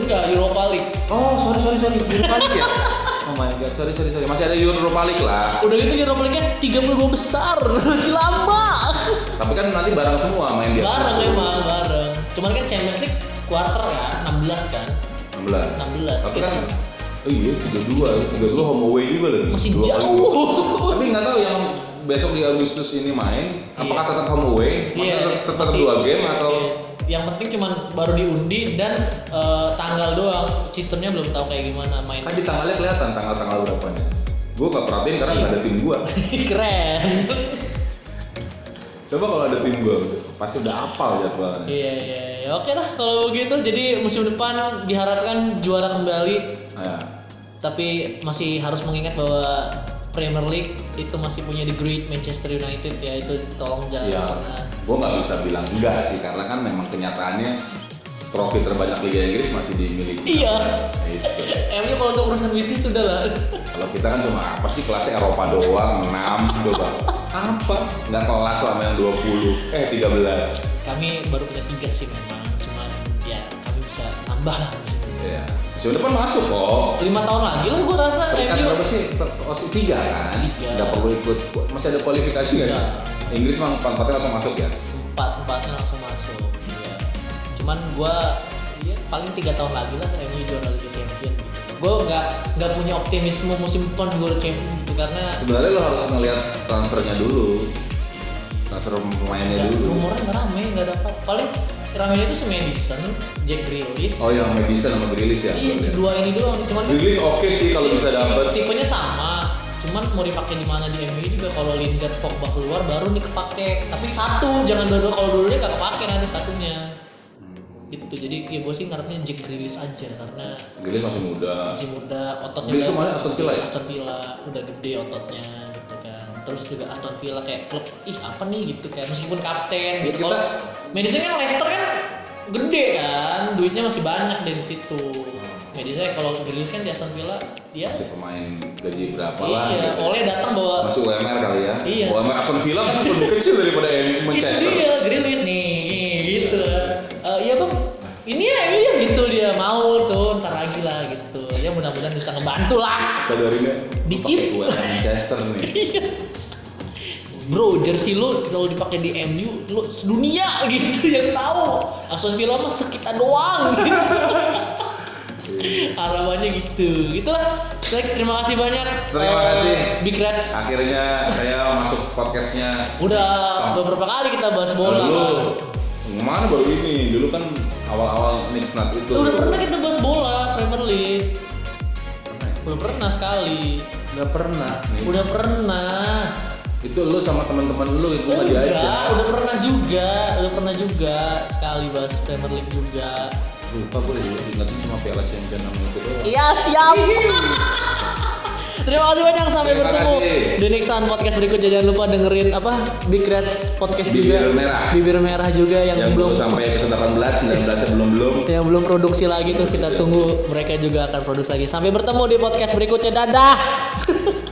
Speaker 1: Enggak, Europa League.
Speaker 3: Oh, sorry sorry sorry. Europa League ya? Oh my god, sorry sorry sorry. Masih ada Europa League lah.
Speaker 1: Udah gitu Europa League-nya 32 besar, masih lama.
Speaker 3: Tapi kan nanti bareng semua main dia.
Speaker 1: Bareng emang, bareng. Cuman kan Champions League quarter ya, 16 kan.
Speaker 3: 16.
Speaker 1: 16.
Speaker 3: Tapi kan Oh iya, 32, 32 home away juga lagi.
Speaker 1: Masih jauh.
Speaker 3: Tapi nggak tahu yang besok di Agustus ini main, apakah
Speaker 1: Iya.
Speaker 3: tetap home away? Maksudnya
Speaker 1: Iya,
Speaker 3: tetap, dua game atau
Speaker 1: iya. Penting cuman baru diundi dan eh, tanggal doang. Sistemnya belum tahu kayak gimana main.
Speaker 3: kan di tanggalnya kelihatan tanggal-tanggal berapanya. Gue gak perhatiin karena nggak ada tim gue.
Speaker 1: Keren.
Speaker 3: Coba kalau ada tim gue, pasti udah hafal jadwalnya.
Speaker 1: Iya iya iya. Oke lah kalau begitu. Jadi musim depan diharapkan juara kembali.
Speaker 3: Nah,
Speaker 1: Tapi masih harus mengingat bahwa Premier League itu masih punya the great Manchester United ya itu tolong jangan
Speaker 3: ya,
Speaker 1: pernah.
Speaker 3: gue nggak bisa bilang enggak sih karena kan memang kenyataannya trofi terbanyak Liga Inggris masih dimiliki.
Speaker 1: Iya.
Speaker 3: Itu.
Speaker 1: MU kalau untuk urusan bisnis sudah lah.
Speaker 3: Kalau kita kan cuma apa sih kelasnya Eropa doang, 6 coba. Apa? Nggak kelas sama yang 20, eh 13.
Speaker 1: Kami baru punya tiga sih memang. Cuman ya kami bisa tambah lah.
Speaker 3: Iya. Musim depan masuk kok.
Speaker 1: Lima tahun lagi lah gua rasa
Speaker 3: Peringkat
Speaker 1: MU.
Speaker 3: berapa sih? Osi tiga kan?
Speaker 1: Tiga.
Speaker 3: Nggak perlu ikut. Masih ada kualifikasi nggak
Speaker 1: Iya.
Speaker 3: sih? Inggris mah empat empatnya langsung masuk ya.
Speaker 1: Empat empatnya langsung masuk. Iya. Cuman gua ya, paling tiga tahun lagi lah MU juara Liga Champion. Gitu. Gue nggak nggak punya optimisme musim depan juara Champion gitu karena
Speaker 3: Sebenarnya lo harus ngelihat transfernya dulu. Transfer pemainnya
Speaker 1: ya,
Speaker 3: dulu.
Speaker 1: rumornya nggak rame nggak dapat. Paling ramenya itu si Madison, Jack Grealish.
Speaker 3: Oh yang Madison sama Grealish ya?
Speaker 1: Iya, dua ini doang. Cuman
Speaker 3: Grealish oke sih kalau bisa dapet.
Speaker 1: tipenya sama cuman mau dipakai di mana di MU juga kalau Lingard Pogba keluar baru nih kepake tapi satu jangan dua-dua kalau dua-duanya nggak kepake nanti satunya
Speaker 3: Hmm.
Speaker 1: gitu jadi ya gue sih ngarepnya Jack Grealish aja karena
Speaker 3: Grealish masih muda.
Speaker 1: masih muda ototnya
Speaker 3: Grealish kemarin Aston Villa ya?
Speaker 1: Aston Villa udah gede ototnya terus juga Aston Villa kayak klub ih apa nih gitu kan meskipun kapten gitu
Speaker 3: Kita-
Speaker 1: Kalau Madison kan Leicester kan gede kan duitnya masih banyak dari situ Madison kalau Grealish kan di Aston Villa dia
Speaker 3: Masih pemain gaji berapa lah?
Speaker 1: Iya,
Speaker 3: gitu.
Speaker 1: Oleh datang bawa
Speaker 3: Masih UMR kali ya?
Speaker 1: Iya.
Speaker 3: UMR Aston Villa kan lebih kecil daripada
Speaker 1: itu
Speaker 3: Manchester.
Speaker 1: dia, Grealish nih, gitu. Eh, iya bang, ini ya, ini ya gitu dia mau tuh, ntar lagi lah gitu. Ya mudah-mudahan bisa ngebantu lah.
Speaker 3: Sadarinnya
Speaker 1: Dikit.
Speaker 3: pakai UMR Manchester nih.
Speaker 1: Bro, jersey lu kalau dipakai di MU, lu sedunia gitu yang tahu. Aston Villa mah sekitar doang gitu. Harapannya gitu. Gitulah. Baik, terima kasih banyak.
Speaker 3: Terima
Speaker 1: Eh,
Speaker 3: kasih.
Speaker 1: Big Reds.
Speaker 3: Akhirnya saya masuk podcastnya.
Speaker 1: Udah
Speaker 3: Sam.
Speaker 1: beberapa kali kita bahas bola.
Speaker 3: Dulu, mana baru ini? Dulu kan awal-awal Knicks Nut itu.
Speaker 1: Udah pernah kita bahas bola Premier League.
Speaker 3: Pernah ya?
Speaker 1: Udah pernah sekali.
Speaker 3: Nggak pernah. Nih.
Speaker 1: Udah pernah.
Speaker 3: Itu lu sama teman-teman lu itu nggak diajak.
Speaker 1: Enggak, udah pernah juga, udah pernah juga sekali bahas Premier League juga.
Speaker 3: Lupa gue ingatnya cuma Piala Champion sama itu doang.
Speaker 1: Iya siap. Terima kasih banyak sampai
Speaker 3: Terima
Speaker 1: bertemu
Speaker 3: kasih.
Speaker 1: di next Sun podcast berikutnya jangan lupa dengerin apa Big Reds podcast
Speaker 3: Bibir
Speaker 1: juga
Speaker 3: Merah.
Speaker 1: bibir merah juga yang,
Speaker 3: Yang belum sampai episode 18, 19 nya belum belum.
Speaker 1: yang belum produksi lagi tuh kita tunggu mereka juga akan produksi lagi sampai bertemu di podcast berikutnya dadah